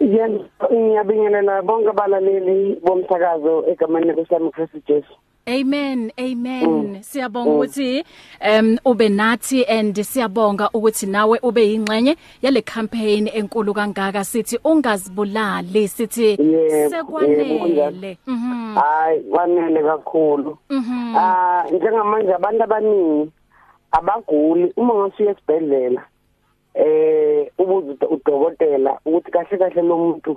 Yena ngiyabingelela bonke abalaleli bomsakazo egameni leSilamu Christ Jesu. Amen amen. Siyabonga ukuthi um ube nathi and siyabonga ukuthi nawe ube yingxenye yale campaign enkulu kangaka sithi ungazibulali sithi Yebo, yebo, sekwanele. kunjalo. mhm. Hayi kwanele kakhulu. mhm. Ah njengamanje abantu abaningi abaguli uma ngasuya esibhedlela. Eh ubuza udo- udokotela ukuthi kahle kahle lo muntu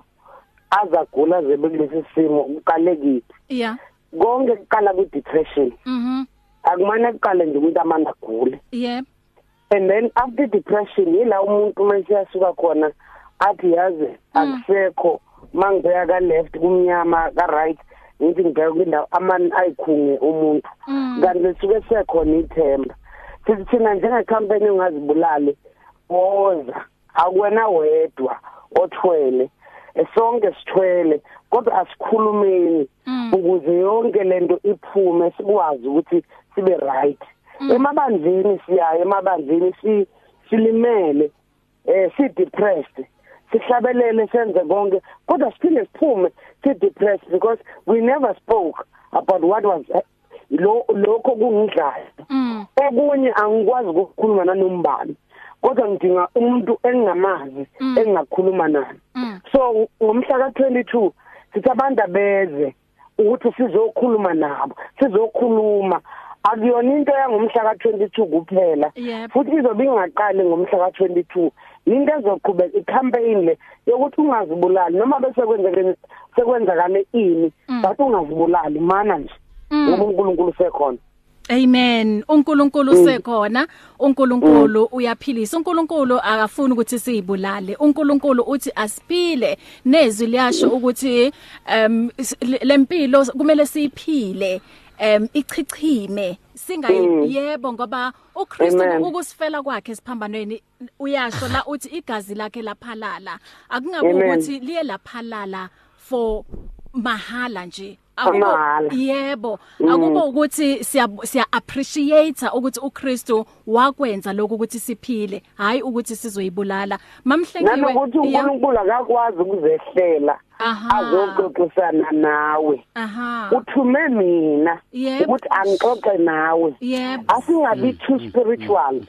azagula zebe kulesi simo uqalekile. yeah Konke kuqala ku depression. mhm. Akumane kuqale nje ukuthi amanda agule. yep. And then after depression yila umuntu mase yasuka khona athi yazi akusekho. Mangibheka ka left kumnyama ka right ngithi ngibheka kwindawo amani ayikhunge umuntu. Kanti suke sekhona ithemba. Sithi thina njenge company ungazibulali woza akuwena wedwa othwele sonke sithwele kodwa asikhulumeni ukuze yonke lento iphume sikwazi ukuthi sibe right. Emabandleni siyayo emabandleni si silimele eh si depressed sihlabelele senze konke kodwa siphinde siphume si depressed because we never spoke about what was lo lokho kungidlala mm. Okunye angikwazi ukukhuluma nanombani. Kodwa ngidinga umuntu engingamazi engingakhuluma naye. Mm. So ngomhla ka22 sithi abantu abeze ukuthi sizokhuluma nabo sizokhuluma. Akuyona into yangomhla ka22 kuphela Yep. futhi izobe ingaqali ngomhla ka22 into ezoqhubeka icampaign le yokuthi ungazibulali noma bese kwenzekene sekwenzakale ini but ungazibulali mana nje. Ngoba uNkulunkulu sekhona Amen. uNkulunkulu sekhona, uNkulunkulu uyaphilisa. uNkulunkulu akafuni ukuthi siyibulale. uNkulunkulu uthi asiphile. Nezwi liyasho ukuthi um lempilo kumele siyiphile. um ichichime singayi yebo ngoba uKristu ukusifela kwakhe siphambanweni uyasho la uthi igazi lakhe laphalala akungabe ukuthi liye laphalala for mahala nje Amahhala. yebo akubo ukuthi siya siya appreciate ukuthi uKristu wakwenza lokho ukuthi siphile hayi ukuthi sizoyibulala mamhlengiwe nanokuthi uNkulunkulu akakwazi ukuzehlela. Azoxoxisana nawe aha. Uthume mina Yep. ukuthi angixoxe nawe. Yebo asingabi too spiritual.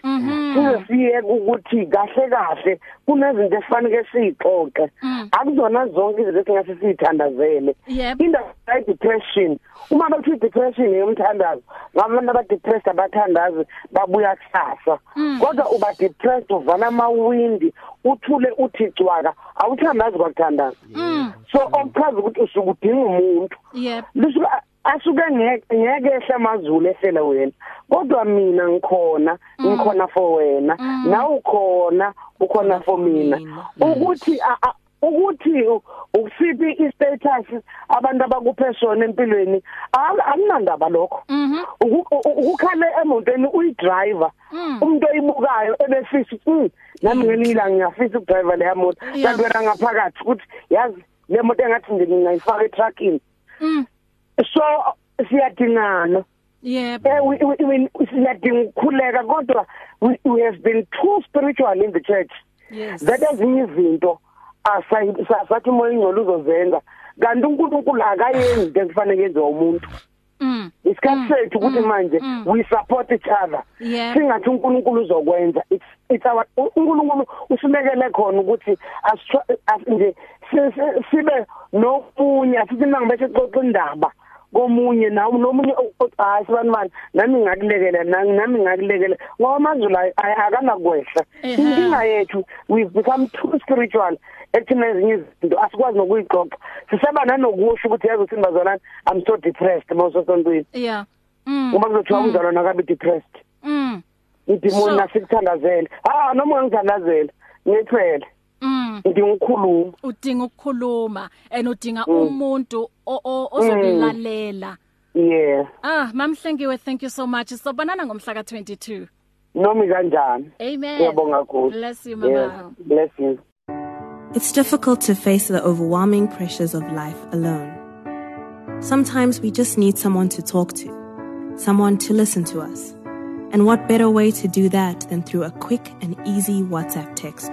Size siyeke ukuthi kahle kahle kunezinto efanele siyixoxe. Akuzona zonke izinto esingase siyithandazele. Yep. indaba depression uma bathi depression yomthandazo ngabantu abadepressed abathandazi babuya kusasa. Kodwa uba depressed uvala amawindi uthule uthi cwaka awuthandazi kwakuthandaza. So okuchaza ukuthi usuke udinga umuntu. Lisuka asuke ngeke ngeke ehle amazulu ehlele wena. Kodwa mina ngikhona ngikhona for wena. Nawe ukhona ukhona for mina. ukuthi ukuthi ukusiphi istatus abantu abakuphe sona empilweni ak- akunandaba lokho. U- ukukhale emotweni uyidriver. Umuntu oyibukayo ebefisa "Mm, nami ngelinye ilanga ngiyafisa ukudriver leya moto. Kanti wena ngaphakathi ukuthi yazi le moto engathi nje ngingayifaka etruckini Mm. so siyadingana Yebo. eh we, we, we siyadinga ukukhuleka kodwa we, we have been too spiritual in the church Yes. that ezinye izinto asayi- sa- sathi umoya ingcolo uzozenza kanti uNkulunkulu akayenzi into ekufanele yenziwe umuntu Mm. Isikhathi sethu ukuthi manje we support each other. Singathi uNkulunkulu uzokwenza it's it's our uNkulunkulu usibekele khona ukuthi nje si- si- sibe nomunye asithi mangibe sixoxa indaba. Komunye nawo nomunye o- o- hayi sibanibani nami ngakulekela nami nami ngakulekela ngoba amazulu ay- ay- akanakwehla Ehhe. inkinga yethu we've become too spiritual. Ekuthina ezinye izinto asikwazi nokuyixoxa siseba nanokusho ukuthi yazi uthini bazalwane i'm so depressed mawusosontweni Yeah. Mm. ngoba kuzothiwa umzalwane akabe depressed. Mm. idimoni So- nasikuthandazela ah noma ungangithandazela ngithwele. Mm. ngidinga ukukhuluma Udinga ukukhuluma and udinga umuntu o- o- ozokulalela. yeah Ah, mamhlengiwe, thank you so much. Sobonana ngomhla ka22. noma kanjani Amen. ngiyabonga kakhulu Bless you, Yeah, mama. bless you It's difficult to face the overwhelming pressures of life alone. Sometimes we just need someone to talk to, someone to listen to us. And what better way to do that than through a quick and easy WhatsApp text?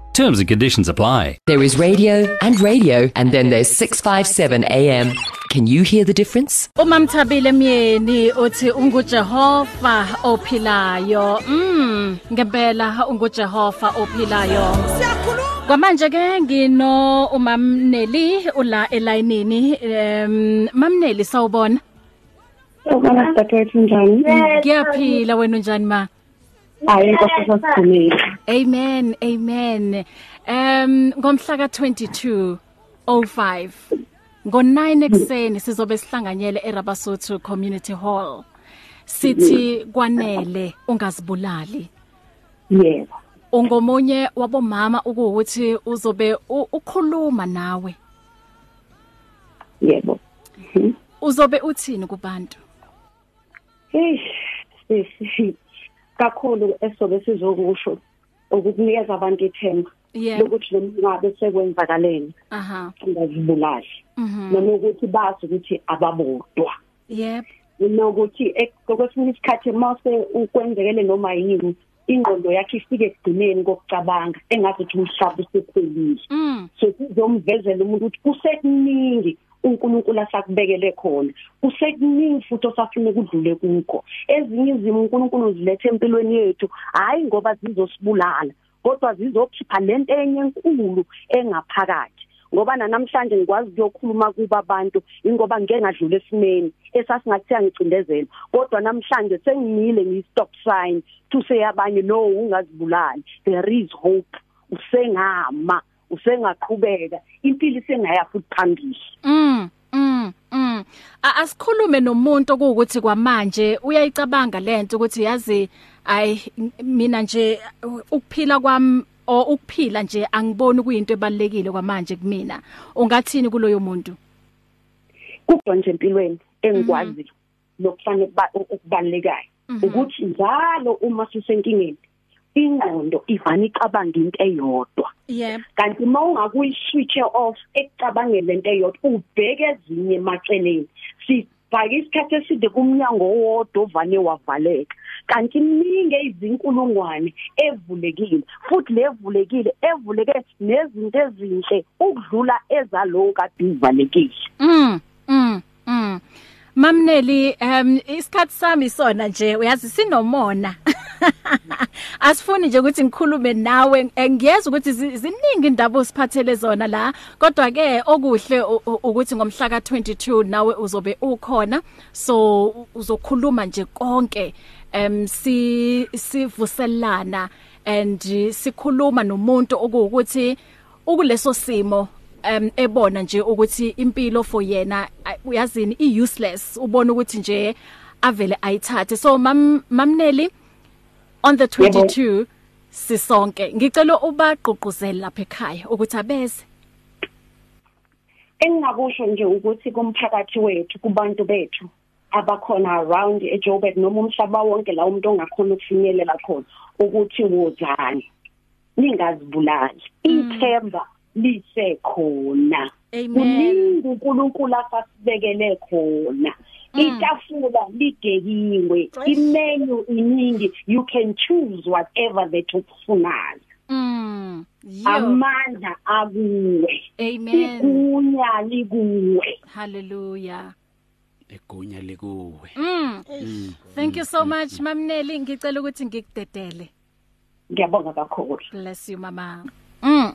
Terms and conditions apply. There is radio and radio, and then there's 657 AM. Can you hear the difference? Uma mthabile myeni uthi unguJehova ophilayo. Mm, ngempela unguJehova ophilayo. Kwamanje ke ngino umamneli ula elayinini em mamneli sawubona Ubona dadewethu njani? Ngiyaphila wena unjani ma Hayi inkosi sasigcinile. Amen amen em ngomhla ka22 05 ngo9 ekseni sizobe sihlanganyele eRabasotho Community Hall sithi kwanele ungazibulali Yebo. ungomunye wabomama ukuthi uzobe ukhuluma nawe Yebo. uzobe uthini kubantu Eish, eish. Kakhulu esobe sizokusho ukukunikeza abantu ithemba yebo lokuthi noma ngabe sekwenzakaleni. Aha. Ungazibulali mhm. Noma ukuthi bazi ukuthi ababodwa. Yebo nokuthi ekwesinye isikhathi mase ukwenzekele noma yini ingqondo yakhe ifike ekugcineni kokucabanga engathi umhlaba usephelile mm. So sizomvezela umuntu ukuthi kusekuningi uNkulunkulu asakubekele khona. Kusekuningi futhi osafuna ukudlule kukho. Ezinye izimo uNkulunkulu uzilethe empilweni yethu hayi ngoba zizosibulala kodwa zizokhipha lento enye enkulu engaphakathi. Ngoba namhlanje ngikwazi ukuyokhuluma kuba abantu ingoba ngeke ngadlula esimeni esasingathiya ngicindezela kodwa namhlanje sengimile ngi-stop sign to say abanye no ungazibulali. There is hope. Usengama. Usengaqhubeka impilo isengaya futhi phambili. Mm mm mm. Asikhulume nomuntu ukuthi kwamanje uyayicabanga lento ukuthi yazi ay mina nje ukuphila kwami o ukuphila nje angiboni kuyinto ebalekile kwamanje kumina. Ungathini kuloyo muntu? Kodwa nje empilweni engikwazi lokufanele ukubalekayo ukuthi njalo uma sisenkingeni ingqondo ivana icabanga into eyodwa. Yebo kanti uma ungakuyi switch off ekucabangele lento eyodwa ubheke ezinye emaceleni. Sibhaka isikhathi eside kumnyango owodwa ovane wavaleka. Kanti miningi izinkulungwane evulekile futhi levulekile evuleke nezinto ezinhle ukudlula ezalo kade ivalekile. Mm mm mm. Mamneli um isikhathi sami sona nje uyazi sinomona. Asifuni nje ukuthi ngikhulume nawe. Ngiyeza ukuthi ziningi indaba osiphathele zona la. Kodwa ke okuhle ukuthi ngomhla ka22 nawe uzobe ukhona. So uzokhuluma nje konke em si sivuselana and sikhuluma nomuntu okuwukuthi ukuleso simo um ebona nje ukuthi impilo for yena uyazini i useless ubona ukuthi nje avele ayithathe. So mam mamneli on the 22 sisonke ngicela ubaqoqozela lapha ekhaya ukuthi abeze engingakusho nje ukuthi kumphakathi wethu kubantu bethu abakhona around eJoburg noma umhlaba wonke la umuntu ongakhona ukufinyelela khona ukuthi wozani ningazibulali. Ithemba lisekhona. Kuningi uNkulunkulu asasibekele khona. Itafula ligekiwe imenu iningi you can choose whatever that ukufunayo Mm. Amandla akuwe. Amen. Igunya likuwe. Hallelujah. Igunya likuwe. Mm. Thank you so much Mamneli ngicela ukuthi ngikudedele. Ngiyabonga kakhulu. Bless you mama. Mm.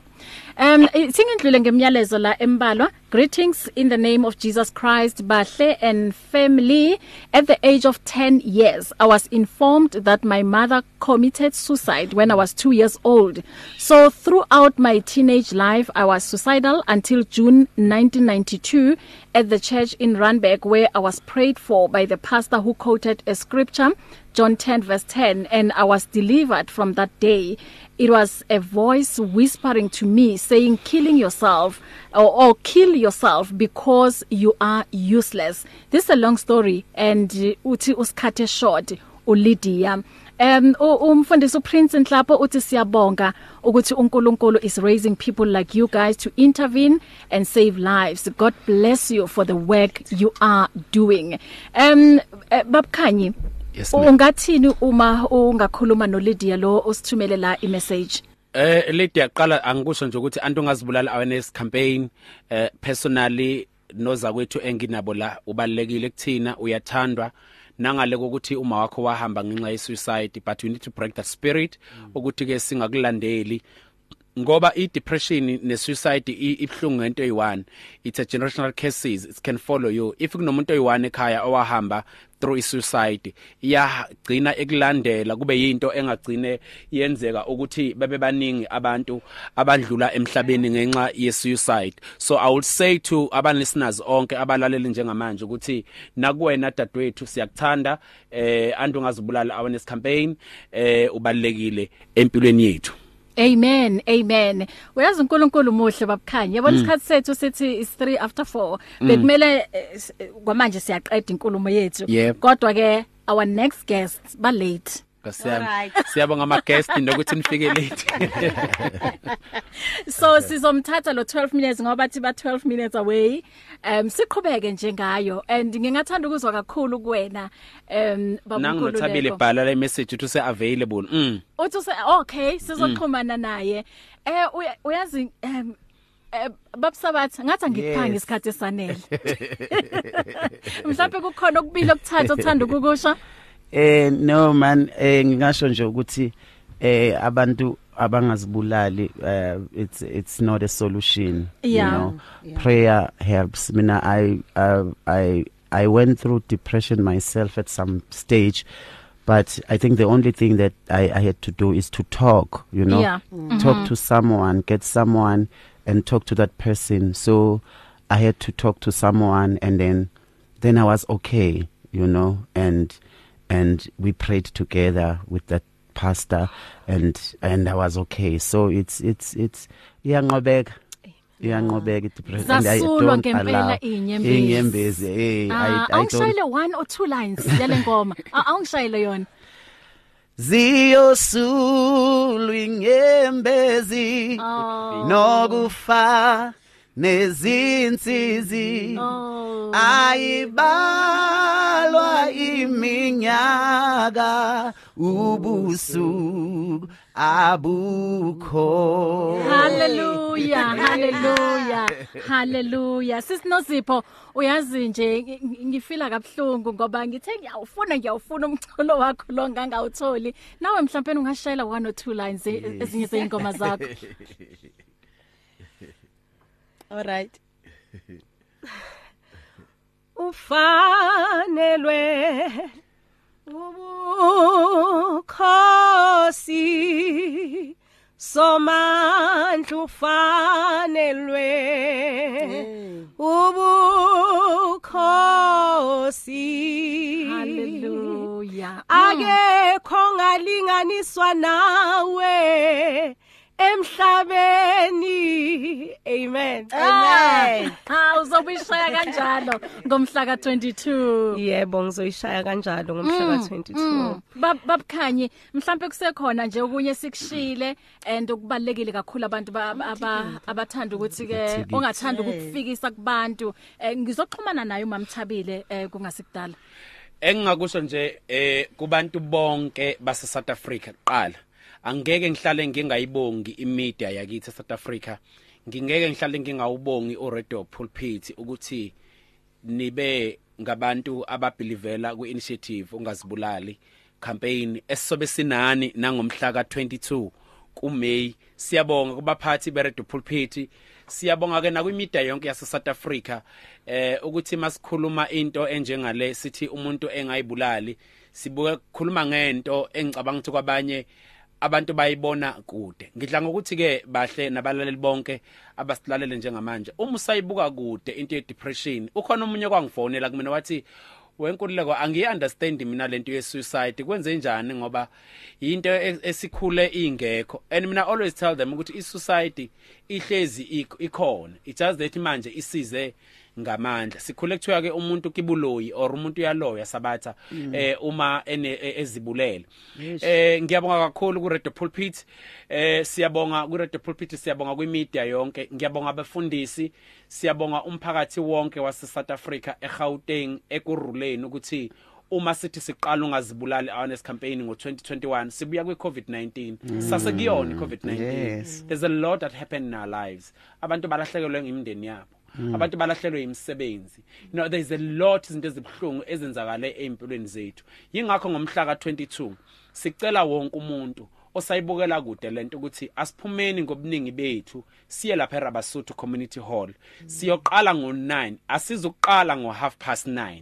Um singindlule ngemiyalezo la embalwa. Greetings in the name of Jesus Christ bahle and family. At the age of 10 years I was informed that my mother committed suicide when I was 2 years old. So throughout my teenage life I was suicidal until June 1992 at the church in Randburg where I was prayed for by the pastor who quoted a scripture John 10 verse 10 and I was delivered from that day. It was a voice whispering to me saying killing yourself or, or kill yourself because you are useless this is a long story and uh, uthi usikhathe short uLydia Um umfundisi uPrince Nhlapho uthi siyabonga ukuthi uNkulunkulu is raising people like you guys to intervene and save lives. God bless you for the work you are doing. Um babkhanyi Yes, ungathini uma ungakhuluma noLydia lo osithumele la imessage? Eh Lydia qala angikusho nje ukuthi antu ngazibulala awareness campaign eh personally noza kwethu enginabo la ubalekile kuthina uyathandwa. Nangale ukuthi uma wakho wahamba ngenxa ye suicide but we need to break that spirit. Ukuthi ke singakulandeli ngoba i depression ne suicide ibhlungu ngento eyi1 it's a generational cases it can follow you. If kunomuntu oyi1 ekhaya owahamba through suicide iyagcina ekulandela kube yinto engagcine yenzeka ukuthi bebe baningi abantu abadlula emhlabeni ngenxa ye suicide so i would say to aban listeners onke abalaleli njengamanje ukuthi nakuwena dadwethu siyakuthanda eh antu ngazibulala awareness campaign eh ubalekile empilweni yethu. Amen amen. Uyazi uNkulunkulu muhle babkhanya yabona isikhathi sethu sithi is 3 after 4 bekumele kwamanje siyaqeda inkulumo yethu. Kodwa ke our next guests ba late Kasiyami siyabonga ama guest nokuthi nifike late. So sizomthatha lo 12 minutes ngoba bathi ba 12 minutes away. Um siqhubeke nje ngayo and ngingathanda ukuzwa kakhulu kuwena um babunkulu Nangithabile bhala la message uthi se available mm. Uthi se okay sizoxhumana naye. Eh uyazi um Eh babsabathi ngathi angikuphanga isikhathi esanele. Mhlawumbe kukhona okubili okuthatha othanda ukukusho. Eh no man eh ngingasho nje ukuthi eh abantu abangazibulali uh, it's it's not a solution yeah. you know yeah. prayer helps mina i uh, i i went through depression myself at some stage but i think the only thing that i i had to do is to talk you know yeah. mm -hmm. talk to someone get someone and talk to that person so i had to talk to someone and then then i was okay you know and and we prayed together with that pastor and and I was okay. So it's it's it's iyanqobeka iyanqobeka i-depression and I Zasulwa don't ngempela allow inyembezi. inyembezi hey Ah, I I don't awungishayele one or two lines yale ngoma. A- awungishayele yona. Ziyosulwa inyembezi Oh. nokufa nezinsizi. Oh. ayibalwa iminyaka ubusuku abukho. Hallelujah hallelujah hallelujah. Sisinozipho uyazi nje ngi- ngi- ngifila kabhlungu ngoba ngithe ngiyawufuna ngiyawufuna umculo wakho lo ngangawutholi. Nawe mhlawumbe ungashayela one or two lines e- ezinye zeingoma zakho. all right. Ufanelwe ubukhosi somandla ufanelwe ubukhosi. Hallelujah. Akekho ngalinganiswa nawe emhlabeni. Amen. Amen. Ha uzobishaya kanjalo ngomhla ka22 yebo ngizoyishaya kanjalo ngomhla ka22 babukhanye mhlambe kusekhona nje okunye sikushile and okubalekile kakhulu abantu ba- aba- abathanda ukuthi ke ongathanda ukukufikisa kubantu. Eh, ngizoxhumana naye umamthabile eh, kungasikudala. Engingakusho nje eh kubantu bonke base South Africa kuqala. Angeke ngihlale ngingayibongi imedia yakithi eSouth Africa. Ngingeke ngihlale ngingawubongi uRadio Pulpit ukuthi nibe ngabantu ababelievela kuinitiative ungazibulali. Campaign esisobe sinani nangomhla ka22 kuMay siyabonga kubaphathi beRadio Pulpit siyabonga ke nakwimedia yonke yase South Africa eh ukuthi masikhuluma into enjengale sithi umuntu engayibulali sibuke khuluma ngento engicabanga ukuthi kwabanye abantu bayibona kude. Ngidla ngokuthi ke bahle nabalaleli bonke abasilalele njengamanje. Uma usayibuka kude into ye depression ukhona umunye kwangifonela kumina wathi wenkululeko angiyiunderstand mina lento ye suicide kwenze njani ngoba into e- esikhule ingekho? And mina always tell them ukuthi i suicide ihlezi ik- ikhona. It just that manje isize ngamandla. Sikhule kuthiwa ke umuntu kibuloyi or umuntu uyaloya sabatha eh uma ene e- ezibulela. Eh ngiyabonga kakhulu ku Radio Pulpit eh siyabonga ku Radio Pulpit siyabonga kwimedia yonke. Ngiyabonga abafundisi siyabonga umphakathi wonke wase South Africa eGauteng ekuruleni ukuthi uma sithi siqala ungazibulali awareness campaign ngo2021 sibuya kwiCovid-19 sase kuyona iCovid-19 Yes. there's a lot that happened in our lives. Abantu balahlekelwe ngimndeni yabo. Abantu balahlelwe imisebenzi. You know there's a lot izinto ezibhlungu ezenzakale empilweni zethu. Yingakho ngomhla ka22 sicela wonke umuntu osayibukela kude lento ukuthi asiphumeni ngobuningi bethu siye lapha eRabasuthu Community Hall. Siyoqala ngo9 asizuqala ngo half past 9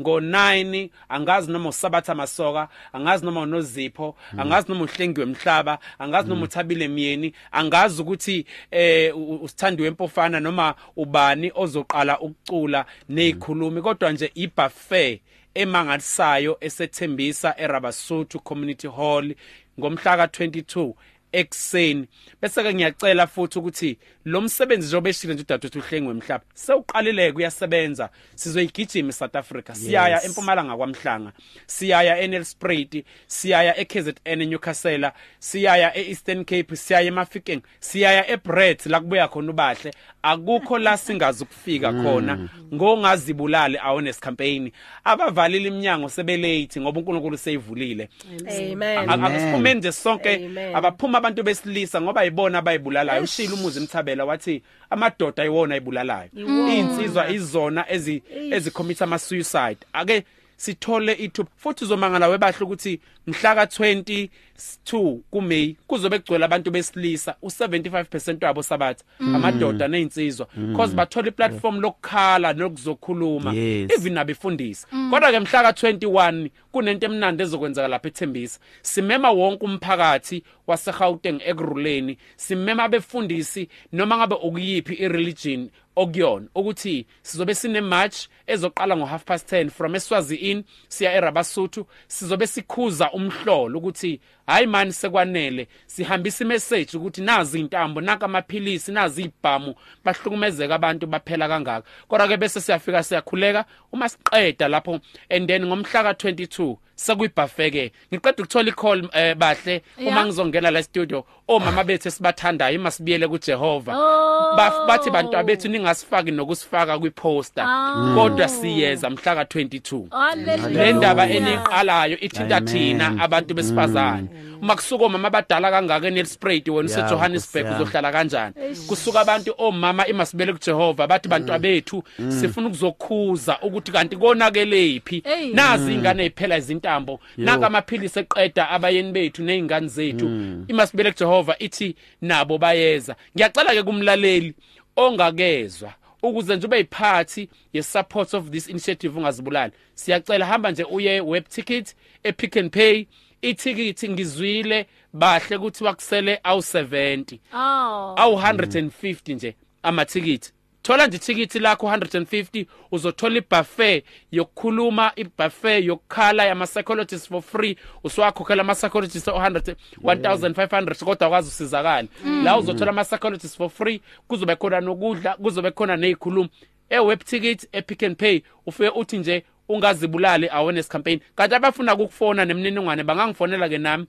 ngo9 angazi noma usabatha masoka angazi noma unozipho angazi noma uhlengiwe emhlaba angazi noma uthabile myeni angazi ukuthi eh u- usithandiwe empofana noma ubani ozoqala ukucula nezikhulumi kodwa nje ibuffet emangalisayo esethembisa eRabasuthu Community Hall ngomhla ka22 ekseni bese ke ngiyacela futhi ukuthi lo msebenzi njengoba eshile nje udadewethu uhlengwe emhlaba sewuqalile kuyasebenza. Sizoyigijima eSouth Africa siyaya empumalanga kwamhlanga siyaya eNelspruit siyaya eKZN eNewcastle siyaya eEastern Cape siyaya eMafikeng siyaya eBrett la kubuya khona ubahle. Akukho la singazi ukufika khona. Ngongazibulali awareness campaign abavalile iminyango sebelate ngoba uNkulunkulu seyivulile. Amen. Akusiphumeni nje sonke. Amen. abaphuma abantu besilisa ngoba yibona abayibulalayo. Ushila umuzi emthabela wathi amadoda ayiwona ayibulalayo. Insizwa izona ezi ezicommit ama suicide ake sithole ithuba futhi uzomangala webahle ukuthi mhla ka22 kuMay kuzobe kugcwele abantu besilisa u75% wabo sabatha amadoda nezinsizwa because bathola iplatform lokukhala nokuzokhuluma even nabefundisi kodwa ke mhla ka21 kunento emnandi ezokwenzeka lapha eThembisa. Simema wonke umphakathi waseGauteng ekuruleni simema abefundisi noma ngabe okuyipi ireligion okuyona ukuthi sizobe sine march ezoqala ngo half past 10 from eSwazi Inn siya eRabasuthu. Sizobe sikhuza umhlolo ukuthi hayi mani sekwanele sihambisa imessage ukuthi nazi intambo naka amaphilisi nazi ibhamu bahlukumezeka abantu baphela kangaka kodwa ke bese siyafika siyakhuleka uma siqeda lapho and then ngomhla ka22 sekuyibuffet ke ngiqeda ukuthola icall eh, bahle uma Yeah. ngizongena la studio omama bethu esibathandayo imasibiyele kuJehova Oh. Baf- bathi bantu abethu ningasifaki nokusifaka kwiposter Oh. kodwa siyeza mhla ka22 Hallelujah. le ndaba eniqalayo ithinta Amen. thina abantu besifazane uma kusuka omama abadala kangaka enelsprayed wena Yeah, useJohannesburg Nkosi uzohlala kanjani? Kusuka abantu omama imasibele kuJehova bathi bantu abethu sifuna ukuzokhuza ukuthi kanti konakelephi Hey. nazi ingane eziphela izintambo. Naka amaphilisi eqeda abayeni bethu nezingane zethu. Imasibele kuJehova ithi nabo bayeza. Ngiyacela ke kumlaleli ongakezwa ukuze nje ube yiphathi ye support of this initiative ungazibulali siyacela hamba nje uye web ticket e Pick n Pay. Ithikithi ngizwile bahle ukuthi wakusele awu 70 Oh. awu 150 nje amathikithi. Thola nje ithikithi lakho 150 uzothola ibuffet yokukhuluma ibuffet yokukhala yama psychologists for free. Uswakhokhela ama psychologists 100 1500 kodwa kwazi usizakala la uzothola ama psychologists for free kuzobe khona nokudla kuzobe khona nezikhuluma e web ticket e Pick n Pay ufike uthi nje ungazibulali awareness campaign. Kanti abafuna ukufona nemniningwane bangangifonela ke nami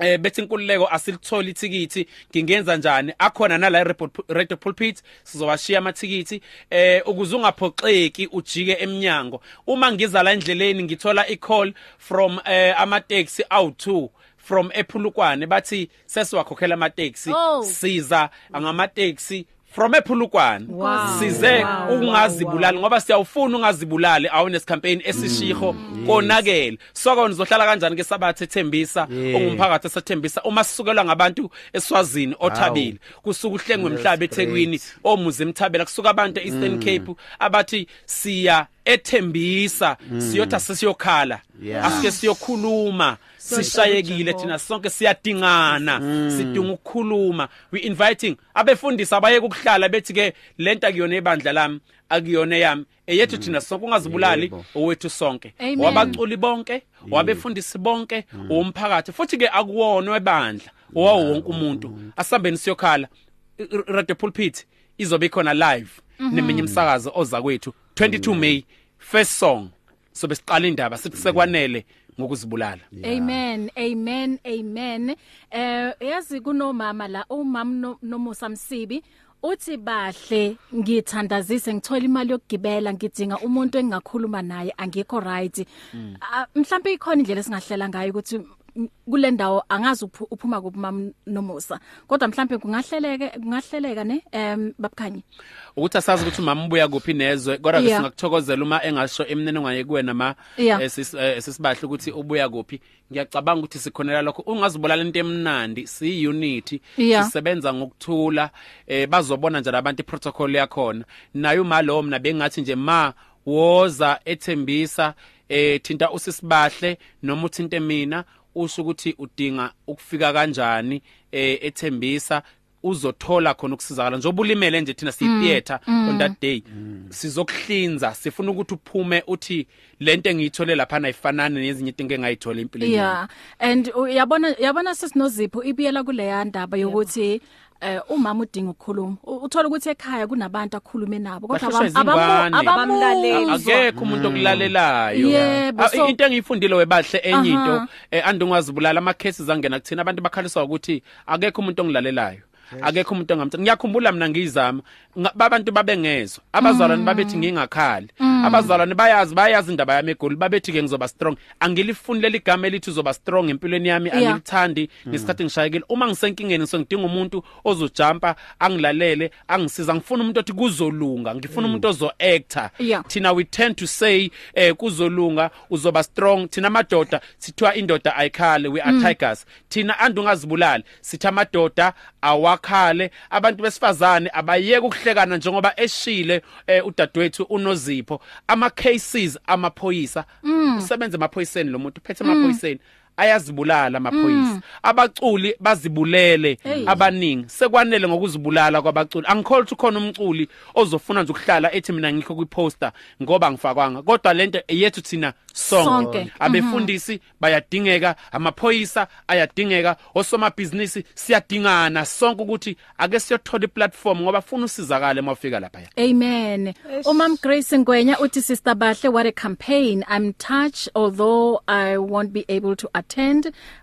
eh bethi inkululeko asilithola ithikithi ngingenza njani? Akhona nala report radio pulpit sizowashiya amathikithi. Eh ukuze ungaphoxeki ujike eminyango uma ngiza la endleleni ngithola icall from eh ama taxi awu2 from ephulukwane. Bathi sesiwakhokhela ama taxi Oh. siza ngama taxi from ephulukwane. Wow. size Wow, ungazibulali ngoba siyawufuna ungazibulali awareness campaign esishiho. Konakele. Soko nizohlala kanjani ke sabathe ethembisa Yeah. ongumphakathi esethembisa uma sisukelwa ngabantu eswazini othabile. Kusuka uhlengwe emhlaba eThekwini omuzi emthabela. Kusuka abantu eEastern Cape abathi siya ethembisa. Siyothi sisiyokhala Yeah. asike siyokhuluma. Sishayekile thina sonke siyadingana sidinga ukukhuluma. We inviting abefundisi abaye ukuhlala bethi ke lento akuyona ebandla lami akuyona yami. Eyethu thina sonke ungazibulali owethu sonke. Wabaculi bonke wabefundisi bonke umphakathi futhi ke akuwona webandla wawo wonke umuntu. Asambeni siyokhala radio pulpit izobe khona live neminye imsakazo oza kwethu. 22 May first song. Sobe siqala indaba sithi sekwanele. Ngokuzibulala. Amen amen amen. Eh yazi kunomama la umama no- nomusa msibi uthi bahle ngithandazise ngithola imali yokugibela ngidinga umuntu engingakhuluma naye angikho right. Ah, mhlawumbe ikhona indlela esingahlela ngayo ukuthi mm, kule ndawo angazi uphu- uphuma kuphi mama nomusa kodwa mhlawumbe kungahleleke kungahleleka ne em babukhanyi ukuthi asazi ukuthi umama ubuya kuphi nezwe kodwa ke Yeah. singakuthokozela uma engasho emniningwane kuwena ma Yeah. eh, sis- eh, sisibahle ukuthi ubuya kuphi ngiyacabanga ukuthi sikhonela lokho ungazibulala into emnandi siyi unity Yeah. sisebenza ngokuthula eh bazobona nje abantu iprotocol yakhona nayo uma lo mina bengathi nje ma woza ethembisa eh thinta usisibahle noma uthinte mina usho ukuthi udinga ukufika kanjani eh ethembisa uzothola khona ukusizakala. Njengoba ulimele nje thina si theater on that day sizokuhlinza sifuna ukuthi uphume uthi lento engiyithole lapha nayifanana nezinye izinto engayithola empilweni. Yeah. and uyabona yabona sesinozipho ibiyela kule ndaba yokuthi eh umama udinga ukukhuluma. U- uthola ukuthi ekhaya kunabantu akhulume nabo kodwa Bahlushwa abam- abamu- izingane. abamlaleli. Akekho umuntu okulalelayo. Yebo, Ah, so- into engiyifundile webahle enye Aha. into eh, andungazibulala ama cases angena kuthina abantu bakhaliswa ukuthi akekho umuntu ongilalelayo. Akekho umuntu ongamthanda ngiyakhumbula mina ngizama. Nga- babantu babengezwa. Abazalwane babethi ngingakhali. Abazalwane bayazi bayazi indaba yami egoli. Babethi ke ngizoba strong. Angilifuni leli gama elithi uzoba strong empilweni yami. Yeah. angilithandi ngesikhathi ngishayekile. Uma ngisenkingeni so ngidinga umuntu ozojumpa angilalele angisiza ngifuna umuntu othi kuzolunga. Ngifuna umuntu ozo actor Yeah. thina we tend to say eh kuzolunga uzoba strong. Thina amadoda sithiwa indoda ayikhale we are tigers. Thina andungazibulali sithi amadoda awakhale. Abantu besifazane abayeke ukuhlekana njengoba eshile eh, udadewethu unozipho. Ama cases amaphoyisa usebenza emaphoyiseni lo muntu uphethe emaphoyiseni. Ayazibulala amaphoyisa. Abaculi bazibulele abaningi. Sekwanele ngokuzibulala kwabaculi. Angikholwa ukuthi khona umculi ozofuna nje ukuhlala ethi mina ngikho kwiposter ngoba ngifakwanga kodwa lento yethu thina sonke. Sonke. abefundisi bayadingeka amaphoyisa ayadingeka osomabhizinisi siyadingana. Sonke ukuthi ake siyothola iplatform ngoba funa usizakale mawufika lapha Amen. Umam Grace Ngwenya uthi sister Bahle what a campaign. I'm touched although I won't be able to attend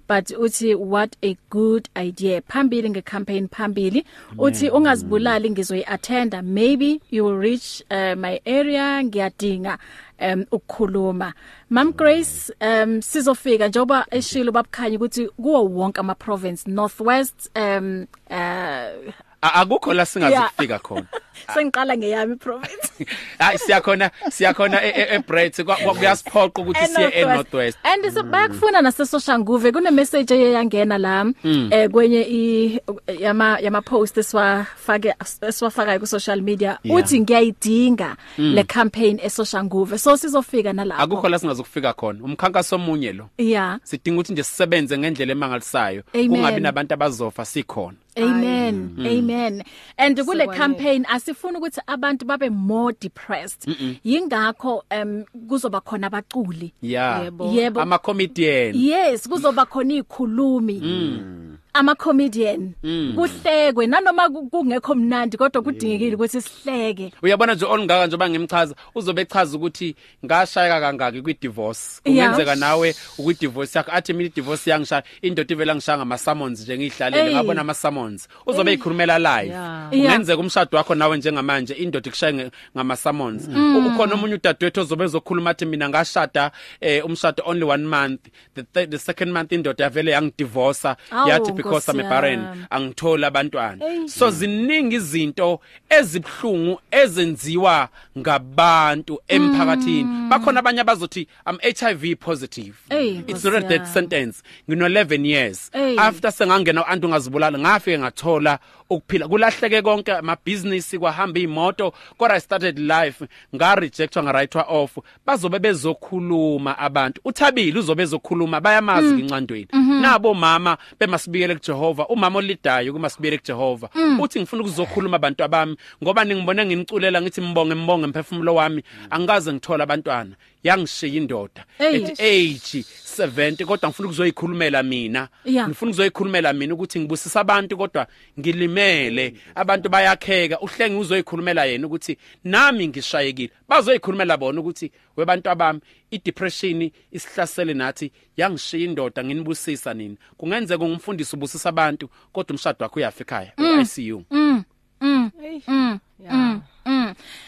but uthi what a good idea. Phambili ngecampaign phambili. Uthi ungazibulali ngizoyiattenda maybe you will reach uh, my area ngiyadinga um ukukhuluma. Mam Grace um sizofika njoba eshilo babukhanya ukuthi kuwo wonke ama province Northwest um uh akukho la singazofika khona. Sengiqala ngeyami province hayi siyakhona siyakhona e- e- eBrett kwa- kwa- kuyasiphoqa ukuthi siye eNorthwest. and so bayakufuna nasesoshanguve kune message eyangena la Mm. eh kwenye i yama yama post eswafake eswafaka ku social media Yeah. uthi ngiyayidinga Mm. le campaign esoshanguve so sizofika nalapho. Akukho la singazofika khona. Umkhankaso omunye lo. Yeah. Sidinga ukuthi nje sisebenze ngendlela emangalisayo. Amen. kungabi nabantu abazofa sikhona. Amen. Mm. Amen. And kule Sekwanele. campaign asifuna ukuthi abantu babe more depressed. Mm-mm. Yingakho em kuzoba khona abaculi. yeah Yebo. Yebo. ama comedian Yes, kuzoba khona izikhulumi. Mm. Ama comedian Mm. kuhlekwe nanoma ku- kungekho mnandi kodwa kudingekile ukuthi sihleke. Uyabona nje olungaka njengoba ngimchaza uzobe echaza ukuthi ngashayeka kangaki kwi divorce Yeah. kungenzeka nawe ukwi divorce yakho athi mina i divorce yangishaya indoda ivela ngishaya ngama summons nje ngihlalele Ey. ngabona ama summons uzobe ekhulumela live. Yeah. kungenzeka umshado wakho nawe njengamanje indoda ikushaye nge- ngama summons U- ukhona omunye udadewethu ozobe ezokhuluma athi mina ngashada eh, umshado only one month. The, th the second month indoda yavele yangidivorce Awu, yathi because Nkosi I'm barren yami. angithola abantwana. So ziningi izinto ezibhlungu ezenziwa ngabantu emphakathini. Bakhona abanye abazothi I'm HIV positive. Ey, it's Nkosi not a death yami. sentence. Ngino 11 years. Ey. after sengangena uantu ungazibulala ngafike ngathola ukuphila. Kulahleke konke amabusiness kwahamba imoto kodwa I started life nga rejectwa nga writewa off. Bazobe bezokhuluma abantu. Uthabile uzobe ezokhuluma bayamazi incandweni nabo mama bemasibiyele kuJehova umama olidayo kumasibiyele kuJehova. Uthi ngifuna ukuzokhuluma abantu abami ngoba ningibone nginiculela ngithi mbonge mbonge emphefumulo wami angikaze ngithola abantwana yangishiya indoda Ey. at age 70 kodwa ngifuna ukuzoyikhulumela mina. Yeah. ngifuna ukuzoyikhulumela mina ukuthi ngibusisa abantu kodwa ngilimele. Abantu bayakheka. Uhlenge uzoyikhulumela yena ukuthi nami ngishayekile. Bazoyikhulumela bona ukuthi webantu abami idepression isihlasele nathi. Yangishiya indoda nginibusisa nini kungenzeka ngumfundisi ubusisa abantu kodwa umshado wakho uyafa ekhaya. eICU mm. Mm. Hey. mm. Yeah.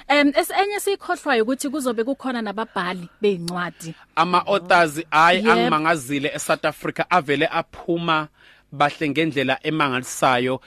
Em esenye sikhohlwayo ukuthi kuzobe kukhona nababhali beincwadi ama authors hayi angimangazile eSouth Africa avele aphuma bahle ngendlela emangalisayo.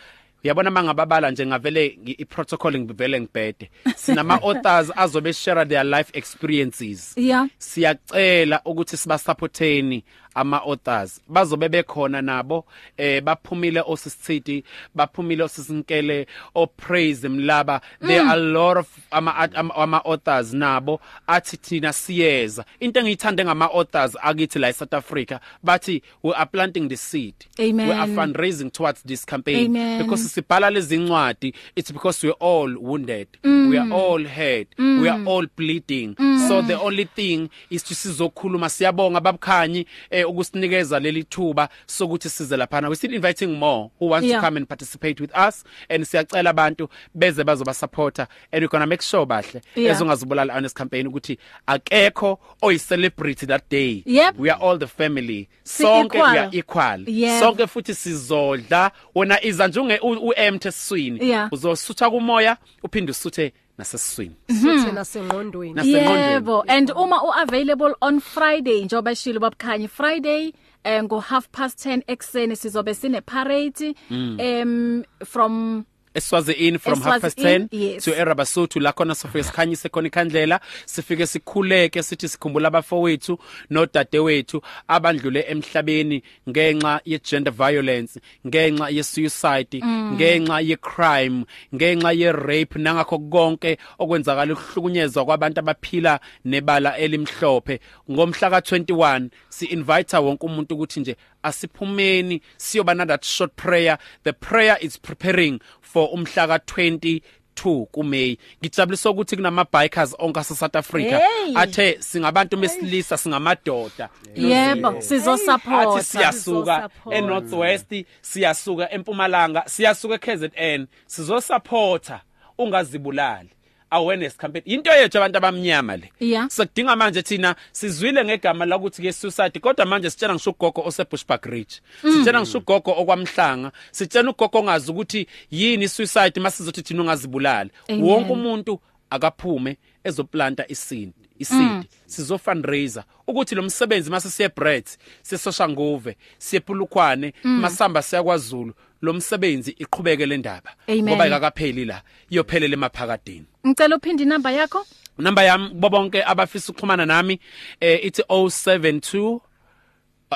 Uyabona mangababala nje ngavele iprotocol ngivele ngibhede. Sinama authors azobe share their life experiences. Yeah. Siyacela ukuthi sibasupporteni ama authors bazobe bekhona nabo eh baphumile osisithidi baphumile osisinkele o praise mlaba there are a lot of ama ama, ama authors nabo athi thina siyeza into engiyithande ngama authors akithi la eSouth Africa bathi we are planting the seed Amen. we are fundraising towards this campaign Amen. because sibhala lezi ncwadi it's because we are all wounded mm. we are all hurt mm. we are all bleeding mm. so the only thing is to sizokhuluma siyabonga babukhanyi eh, ukusinikeza leli thuba sokuthi size lapha we still inviting more who wants Yeah. to come and participate with us and siyacela abantu beze bazoba supporter and we gonna make sure bahle Yeah. ezongazibulala honest campaign ukuthi akekho oyi celebrity that day Yep. we are all the family Si sonke we equal. are equal Yep. sonke futhi sizodla wona iza nje uempty esiswini Yeah. uzosutha kumoya uphinde usuthe nasesiswini. Suthe nasengqondweni. Nasengqondweni. yebo and uma uavailable on Friday njoba eshilo babukhanyi Friday eh, ngo half past 10 ekseni sizobe sine parade um from eswazini from half past Eswazini, 10 yes. to erabasotho la khona sofike sikhanyise khona ikhandlela sifike sikhuleke sithi sikhumbula abafowethu nodadewethu abandlule emhlabeni ngenxa ye gender violence ngenxa ye suicide ngenxa ye crime ngenxa ye rape nangakho konke okwenzakala ukuhlukunyezwa kwabantu abaphila nebala elimhlophe. Ngomhla ka21 si invite wonke umuntu ukuthi nje asiphumeni siyoba na that short prayer. The prayer is preparing for umhla ka20 2 kuMay ngijabulisa ukuthi kunama bikers onke ase South Africa. Hey. athe singabantu besilisa singamadoda. Yebo, sizo support. athi siyasuka Sizo-support. eNorth West siyasuka eMpumalanga siyasuka eKZN sizo supporta ungazibulali. Awareness campaign. Into yethu abantu abamnyama le. Yeah. sekudinga manje thina sizwile ngegama la ukuthi ke suicide kodwa manje sitshela ngisho ugogo ose Bushbuck Ridge. Sitshela ngisho ugogo okwamhlanga. Sitshela ugogo ongazi ukuthi yini suicide masizothi thina ungazibulali. Amen. wonke umuntu akaphume ezoplanta isindi isidi sizo fundraiser ukuthi lo msebenzi mase siye Brett sesoshanguve siye Pulukwane masamba siya kwaZulu. Lo msebenzi iqhubeke le ndaba Amen. ngoba ikakapheli la iyophelela emaphakadeni Ngicela uphinde inamba yakho? number yami kubo bonke abafisa ukuxhumana nami eh ithi 072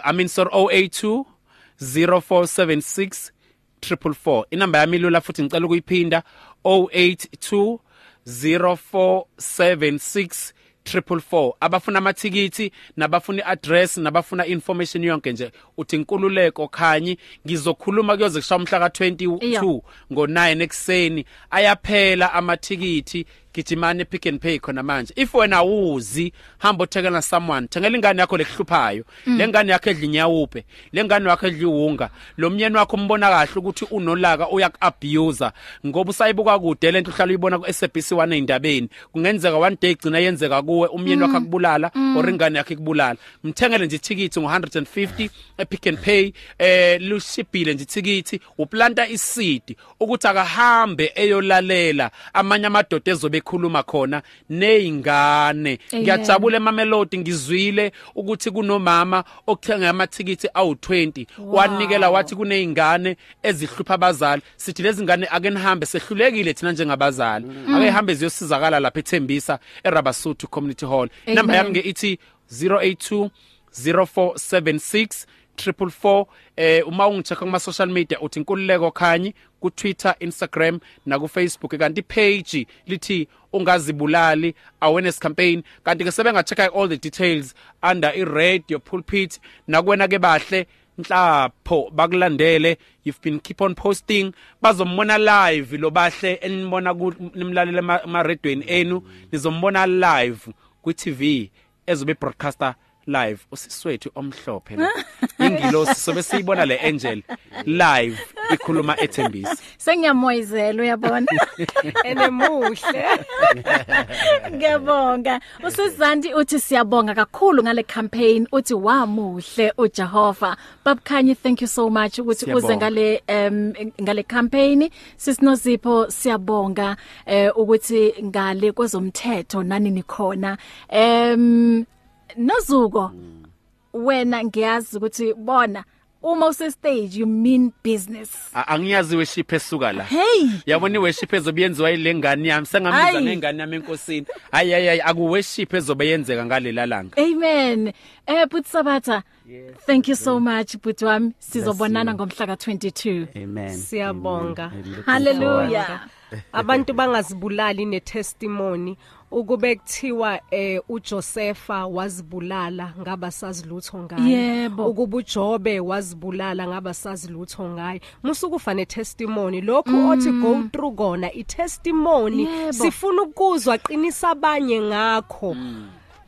I mean sorry 082 0476 444 inamba yami lula futhi ngicela ukuyiphinda 082 0476 444 abafuna amathikithi nabafuna iaddress nabafuna information yonke nje. Uthi inkululeko khanyi ngizokhuluma kuyoze kusha umhla ka22 Iya. ngo9 ekseni ayaphela amathikithi. Gijimani pick and pay khona manje. If wena uzi hamba uthekela someone thengela ingane yakho lekuhluphayo. Lengane yakho edla inyawupe lengane yakho edla iwunga lo myeni wakho umbona kahle ukuthi unolaka uyakuabuse ngoba usayibuka kude lento uhlala uyibona ku SABC 1 endabeni kungenzeka one day igcina yenzeka kuwe umyeni wakho akubulala or ingane yakho ikubulala. Mthengele nje ithikithi ngo150 epick and pay eh lushibhile nje ithikithi uplanta isidi ukuthi akahambe eyolalela amanye amadoda ezobe ekhuluma khona nezingane Amen. ngiyajabula emamelodi ngizwile ukuthi kunomama okuthenga amathikithi awu20 wanikela wathi kunezingane ezihlupha abazali. Sithi lezi ngane ake nihambe sehlulekile thina njengabazali. Ake hambe ziyosizakala lapha eThembisa eRabasuthu Community Hall. Amen. number yami ke ithi 082 0476 444 eh uma ungichecka kuma social media uthi inkululeko khanyi. Ku Twitter Instagram na ku Facebook kanti page lithi ungazibulali awareness campaign. Kanti ke sebenga-checka all the details under i radio pulpit. Nakwena ke bahle nhlapho bakulandele. You've been keep on posting. Bazombona live lo bahle enibona ku nimlalela ma redweni enu. Nizombona live ku TV ezobe broadcaster live usiswethu omhlophe la ingilosi sobe siyibona le angel live ikhuluma ethembisa Sengiyamoyizela uyabona. enemuhle Ngiyabonga. Usizandi uthi siyabonga kakhulu ngale campaign uthi wamuhle uJehova. Babukhanyi thank you so much ukuthi uze ngale um ngale campaign. Sisinozipho siyabonga eh ukuthi ngale kwezomthetho nani nikhona. Um nozuko wena ngiyazi ukuthi bona uma use stage you mean business. A- angiyazi worship esuka la Hey yabona iworship ezobe yenziwa yilengane yami sengambiza Ayi. ngengane yami enkosini ayi ayi ayi aku worship ezobe yenzeka ngalela langa Amen. Eh but Sabatha. Yes, thank you so much but wami sizobonana ngomhla ka22. Amen. Siyabonga. Amen. I'm looking Hallelujah. abantu bangazibulali netestimony ukube kuthiwa eh uJosepha wazibulala ngaba sazi lutho ngaye. Yebo. ukuba uJobe wazibulala ngaba sazi lutho ngaye. Musukufa netestimony. Lokhu othi go through kona itestimony Yebo. sifuna ukuzwa qinisa abanye ngakho.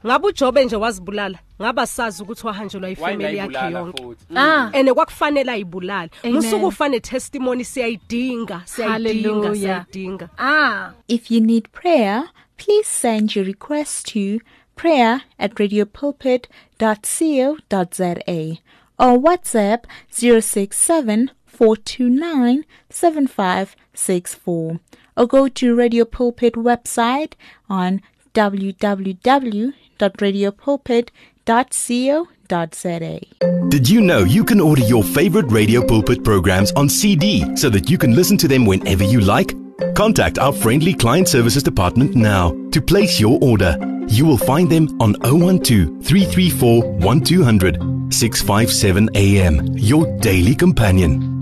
Ngabe uJobe nje wazibulala? Ngaba sazi ukuthi wahanjelwa ifamily yakhe yonke? Ah, ene kwakufanele ayibulale. Amen. musukufa netestimony siyayidinga siyayidinga Hallelujah. siyayidinga. Ah. If you need prayer, please send your request to prayer at radiopulpit.co.za or WhatsApp 067 429 7564 or go to Radio Pulpit website on www.radiopulpit.co.za. Did you know you can order your favorite Radio Pulpit programs on CD so that you can listen to them whenever you like? Contact our friendly client services department now to place your order. You will find them on 012 334 1200 657 AM, your daily companion.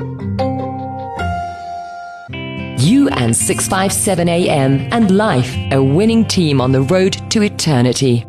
You and 657 AM and life, a winning team on the road to eternity.